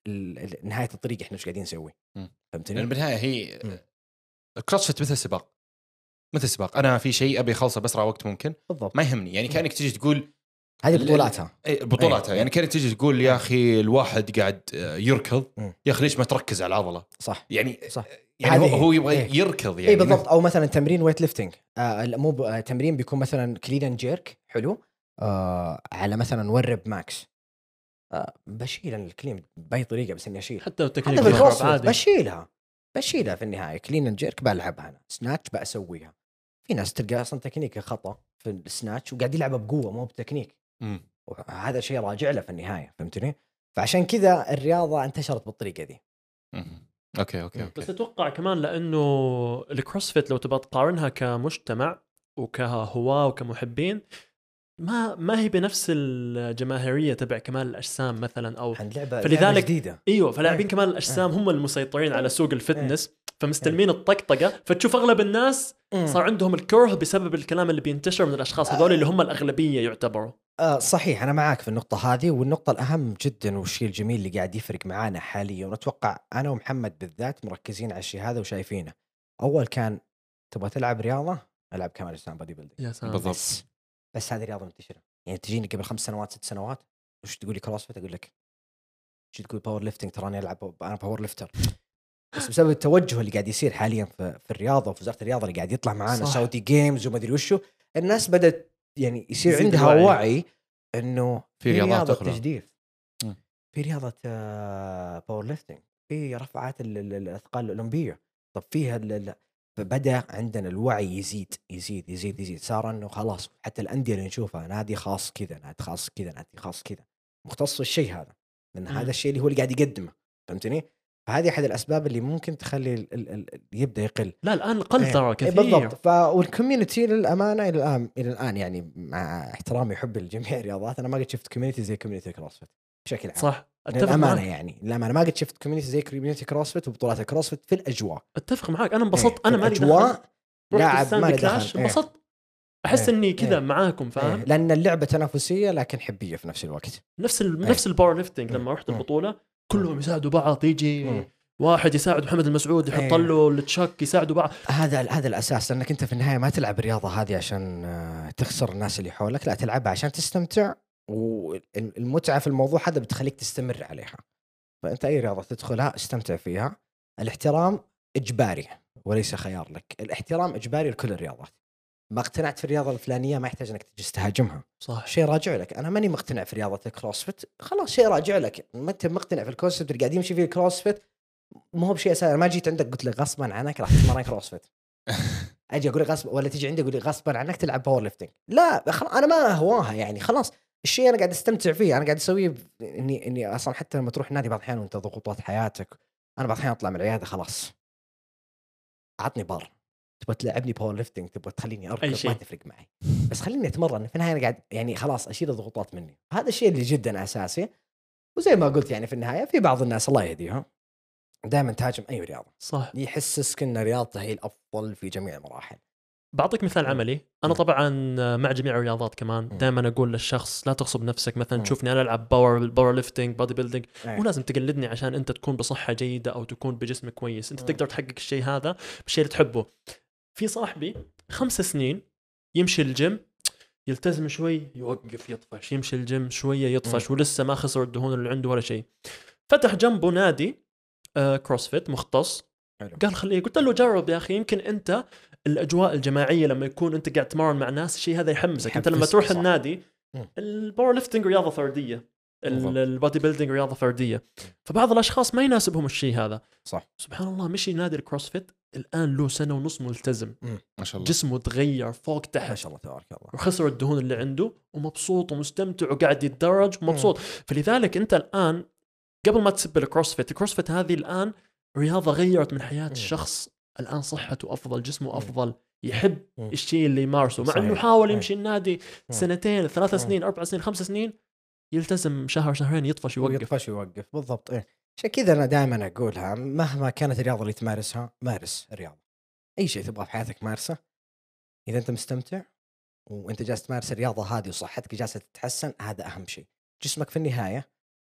ال- نهاية الطريق إحنا إيش قاعدين نسوي. فهمتني؟ لأن بالنهاية هي. ال CrossFit مثل سباق مثل سباق أنا في شيء أبي أخلصه بأسرع وقت ممكن. بالضبط. ما يهمني. يعني كأنك تجي تقول هذه بطولاتها. إيه، بطولاتها. إيه. يعني كانك تجي تقول يا أخي الواحد قاعد آه، يركض. يا أخي ليش ما تركز على العضلة؟ صح. يعني صح. يعني هو, يبغى إيه. يركض يعني. اي بالضبط. أو مثلا تمرين weightlifting آه مو آه تمرين بيكون مثلا clean and jerk حلو. آه على مثلا one rep max آه بشيل ال clean بأي طريقة بس إني أشيل. حتى لو تكنيك حتى عادي. بشيلها. بشيلها في النهاية. clean and jerk بلعبها أنا. snatch بسويها في ناس تلقى أصلا تكنيك خطأ في ال snatch وقاعد يلعبها بقوة مو بتكنيك. مم. وهذا شيء راجع له في النهاية فهمتني؟ فعشان كذا الرياضة انتشرت بالطريقة دي. okay okay بس okay. أتوقع كمان لأنه ال CrossFit لو تبغى تقارنها كمجتمع وكهواة وكمحبين ما ما هي بنفس الجماهيرية تبع كمال الأجسام مثلا أو لعبة فلذلك- لعبة جديدة. إيوه فلاعبين إيه. كمال الأجسام هم المسيطرين على سوق ال fitness فمستلمين الطقطقة فتشوف أغلب الناس صار عندهم الكره بسبب الكلام اللي بينتشر من الأشخاص هذول اللي هم الأغلبية يعتبروا. آه صحيح أنا معاك في النقطة هذه والنقطة الأهم جدا والشيء الجميل اللي قاعد يفرق معانا حاليا ونتوقع أنا ومحمد بالذات مركزين على الشيء هذا وشايفينه. أول كان تبغى تلعب رياضة؟ ألعب كمال اجسام bodybuilding. يا سلام. بالضبط. بس بس هذه رياضة منتشرة. يعني تجيني قبل خمس سنوات ست سنوات وش تقول لي CrossFit أقول لك تجي تقول powerlifting تراني ألعب أنا powerlifter بس بسبب التوجه اللي قاعد يصير حاليا في, في الرياضة وفي وزارة الرياضة اللي قاعد يطلع معانا صح. Saudi Games وما أدري وشو الناس بدأت يعني يصير عندها الوعي. وعي, إنه في رياضات رياضة أخرى. تجديف. في رياضة آه، powerlifting في رفعات ال- ال- الأثقال الأولمبية طب فيها فبدأ عندنا الوعي يزيد يزيد يزيد يزيد صار إنه خلاص حتى الأندية اللي نشوفها نادي خاص كذا نادي خاص كذا نادي خاص كذا مختص الشيء هذا لأن. هذا الشيء اللي هو اللي قاعد يقدمه فهمتني؟ فهذه أحد الأسباب اللي ممكن تخلي ال ال ال يبدأ يقل. لا الآن قل إيه، ترى إيه كثير. بالضبط. ف وال community للأمانة إلى الان إلى الآن يعني مع احترامي حبي لجميع <laughs> الرياضات أنا ما قد شفت community زي community CrossFit بشكل عام. صح. أتفق للأمانة معك. يعني. للأمانة ما قد شفت community زي community CrossFit وبطولات ال CrossFit في الأجواء. أتفق معك. أنا انبسطت. إيه، أنا في مالي دخل. الأجواء لاعب ما كلاش. انبسطت. أحس إيه، إني كذا إيه. معاكم فاهم؟ لأن اللعبة تنافسية لكن حبية في نفس الوقت. نفس ال... إيه. نفس ال powerlifting. لما رحت. البطولة. كلهم يساعدوا بعض يجي مم. واحد يساعد محمد المسعود يحط إيه. له التشك يساعدوا بعض. هذا هذا الأساس لأنك أنت في النهاية ما تلعب الرياضة هذه عشان آه، تخسر الناس اللي حولك لا تلعبها عشان تستمتع والمتعة في الموضوع هذا بتخليك تستمر عليها. فأنت أي رياضة تدخلها استمتع فيها. الاحترام إجباري وليس خيار لك. الاحترام إجباري لكل الرياضات. ما اقتنعت في الرياضة الفلانية ما يحتاج إنك تجلس تهاجمها. صح. شيء راجع لك. أنا ماني مقتنع في رياضة ال CrossFit خلاص شيء راجع لك. ما أنت مقتنع في ال CrossFit اللي قاعد يمشي فيه ال CrossFit ما هو بشيء اساسي أنا ما جيت عندك قلت لك غصبا عنك راح تتمرن CrossFit <laughs> أجي أقول لك غصب ولا تيجي عندي أقول لك غصبا عنك تلعب powerlifting لا أنا ما اهواها يعني. خلاص الشيء أنا قاعد أستمتع فيه. أنا قاعد أسويه إني إني أصلا حتى لما تروح النادي بعض الأحيان وأنت ضغوطات حياتك أنا بعض الأحيان أطلع من العيادة خلاص. عطني بار. تبغى تلعبني powerlifting تبغى تخليني أركض. ما تفرق معي بس خليني أتمرن في النهايه أنا قاعد يعني خلاص أشيل الضغوطات مني هذا الشيء اللي جدا أساسي وزي ما قلت يعني في النهاية في بعض الناس الله يهديهم دائما تهاجم أي رياضة صح يحسسك ان رياضته هي الأفضل في جميع المراحل بعطيك مثال. عملي أنا. طبعا مع جميع الرياضات كمان. دائما أقول للشخص لا تغصب نفسك مثلا. تشوفني أنا ألعب power powerlifting bodybuilding. مو لازم تقلدني عشان أنت تكون بصحة جيدة أو تكون بجسم كويس أنت. تقدر تحقق الشيء هذا بالشيء اللي تحبه في صاحبي خمس سنين يمشي الجيم يلتزم شوي يوقف يطفش يمشي الجيم شوية يطفش ولسه ما خسر الدهون اللي عنده ولا شيء فتح جنبه نادي آه CrossFit مختص حلو. قال خليه قلت له جرب يا أخي يمكن أنت الأجواء الجماعية لما يكون أنت قاعد تمرن مع ناس الشيء هذا يحمسك أنت لما تروح صح. النادي. ال powerlifting رياضة فردية بالضبط. ال bodybuilding رياضة فردية فبعض الأشخاص ما يناسبهم الشيء هذا صح سبحان الله مشي نادي ال CrossFit الآن له سنة ونص ملتزم ما شاء الله جسمه تغير فوق ما تحت شاء الله تبارك الله وخسر الدهون اللي عنده ومبسوط ومستمتع وقاعد يتدرج ومبسوط فلذلك أنت الآن قبل ما تسب ال CrossFit ال CrossFit هذه الآن رياضة غيرت من حياة مم. الشخص الآن صحته أفضل جسمه مم. أفضل يحب مم. الشيء اللي يمارسه مع إنه. حاول. يمشي النادي مم. سنتين ثلاث مم. سنين أربع سنين خمس سنين يلتزم شهر شهرين يطفش يوقف يطفش يوقف بالضبط إيه عشان كذا أنا دائما أقولها مهما كانت الرياضة اللي تمارسها مارس الرياضة أي شيء تبغى في حياتك مارسه إذا أنت مستمتع وأنت جالس تمارس الرياضة هذه وصحتك جالسة تتحسن هذا أهم شيء جسمك في النهاية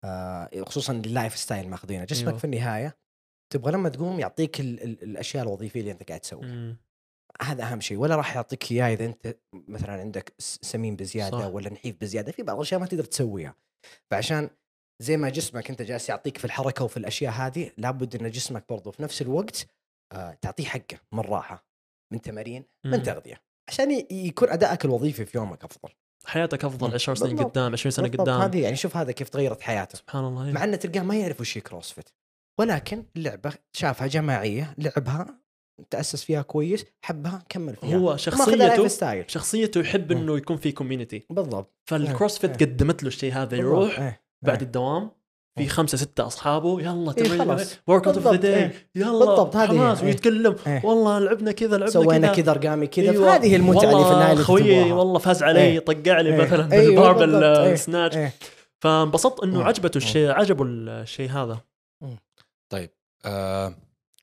آه خصوصا ال lifestyle ماخذينه جسمك أيوه. في النهاية تبغى لما تقوم يعطيك ال ال الأشياء الوظيفية اللي أنت قاعد تسويها مم. هذا أهم شيء ولا راح يعطيك إياه إذا أنت مثلا عندك سمين بزيادة. صح. ولا نحيف بزيادة في بعض الأشياء ما تقدر تسويها فعشان زي ما جسمك انت جالس يعطيك في الحركة وفي الأشياء هذه لابد إن جسمك برضو في نفس الوقت آه تعطيه حقه من راحة من تمارين. من تغذية عشان يكون أدائك الوظيفي في يومك أفضل حياتك أفضل مم. 10 سنين. قدام 20 سنة قدام هذه يعني شوف هذا كيف تغيرت حياته سبحان الله مع إن تلقاه ما يعرف وش هي كروسفيت ولكن اللعبه شافها جماعية لعبها تأسس فيها كويس حبها كمل فيها هو شخصيته شخصيته يحب. إنه يكون في community بالضبط فال CrossFit إيه. قدمت له الشيء هذا. يروح إيه. بعد إيه. الدوام في إيه. خمسة ستة أصحابه يلا إيه، تمرين خلاص. workout of the day. يلا بالضبط، هذه حماس هي. ويتكلم إيه. والله لعبنا كذا لعبنا سوينا كذا كذا ارقامي كذا أيوة. فهذه المتعة اللي في النهايه خويي. والله فاز علي إيه. طقع لي إيه. مثلا أيوة، بال barbell. إيه. snatch إيه. فانبسطت إنه. عجبته. الشيء عجبه الشيء هذا طيب آه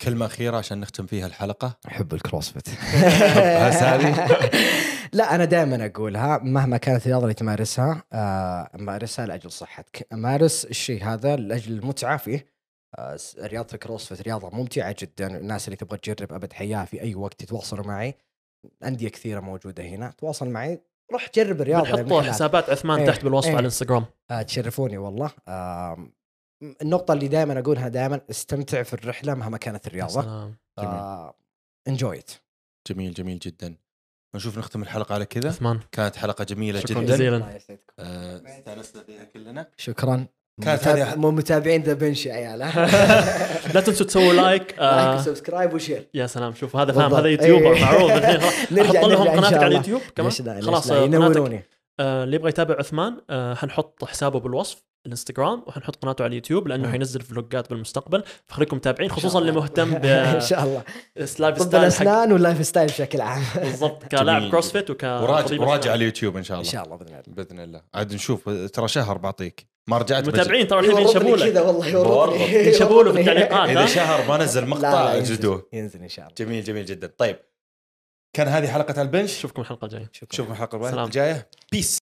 كلمة أخيرة عشان نختم فيها الحلقة أحب ال CrossFit <laughs> بس هذه؟ <laughs> لا أنا دائما اقولها مهما كانت الرياضه اللي تمارسها آه مارسها لأجل صحتك. مارس الشيء هذا لأجل المتعة فيه. آه س- رياضة ال CrossFit رياضة ممتعة جدا. الناس اللي تبغى تجرب أبد حياها في أي وقت يتواصلوا معي. أندية كثيرة موجودة هنا تواصل معي. روح جرب الرياضة من بنحط خلال- حسابات عثمان إيه. تحت بالوصف إيه. على الإنستغرام. آه تشرفوني والله. آه النقطة اللي دائما أقولها دائما استمتع في الرحلة مهما كانت يا الرياضة. سلام. آه enjoy it جميل جميل جدا. نشوف نختم الحلقة على كذا. عثمان. كانت حلقة جميلة شكراً جدا. جزيلاً. آه، استانسنا فيها كلنا. شكرا. كانت هذه- مو متابعين The Bench يا عيال <laughs> لا تنسوا تسووا like like و subscribe و share يا سلام. شوف هذا فاهم. هذا YouTuber إيه. معروف الحين <laughs> نرجع- لهم قناتك على. اليوتيوب. كمان خلاص خلاص لا؟ آه، ينوروني. آه، اللي يبغى يتابع عثمان حنحط حسابه بالوصف. الانستغرام وحنحط قناته على اليوتيوب لأنه مم. حينزل فلوجات بالمستقبل فخليكم متابعين خصوصا اللي. مهتم إن شاء الله. <laughs> ب life طب ستايل حق الأسنان وال lifestyle بشكل عام. بالضبط كلاعب. CrossFit وك وراجع وراجع على اليوتيوب إن شاء إن الله شاء الله بإذن الله. بإذن الله. عاد نشوف ترى شهر بعطيك. ما رجعت بجي. المتابعين ترى الحين ينشبوا لك كذا والله. يورطني ينشبوا له في. <laughs> التعليقات. إذا؟ شهر ما نزل مقطع اجلدوه ينزل. إن شاء الله. جميل جميل جدا. طيب كان هذه حلقة ال Bench. نشوفكم الحلقة الجاية. نشوفكم الحلقة. الجاية. peace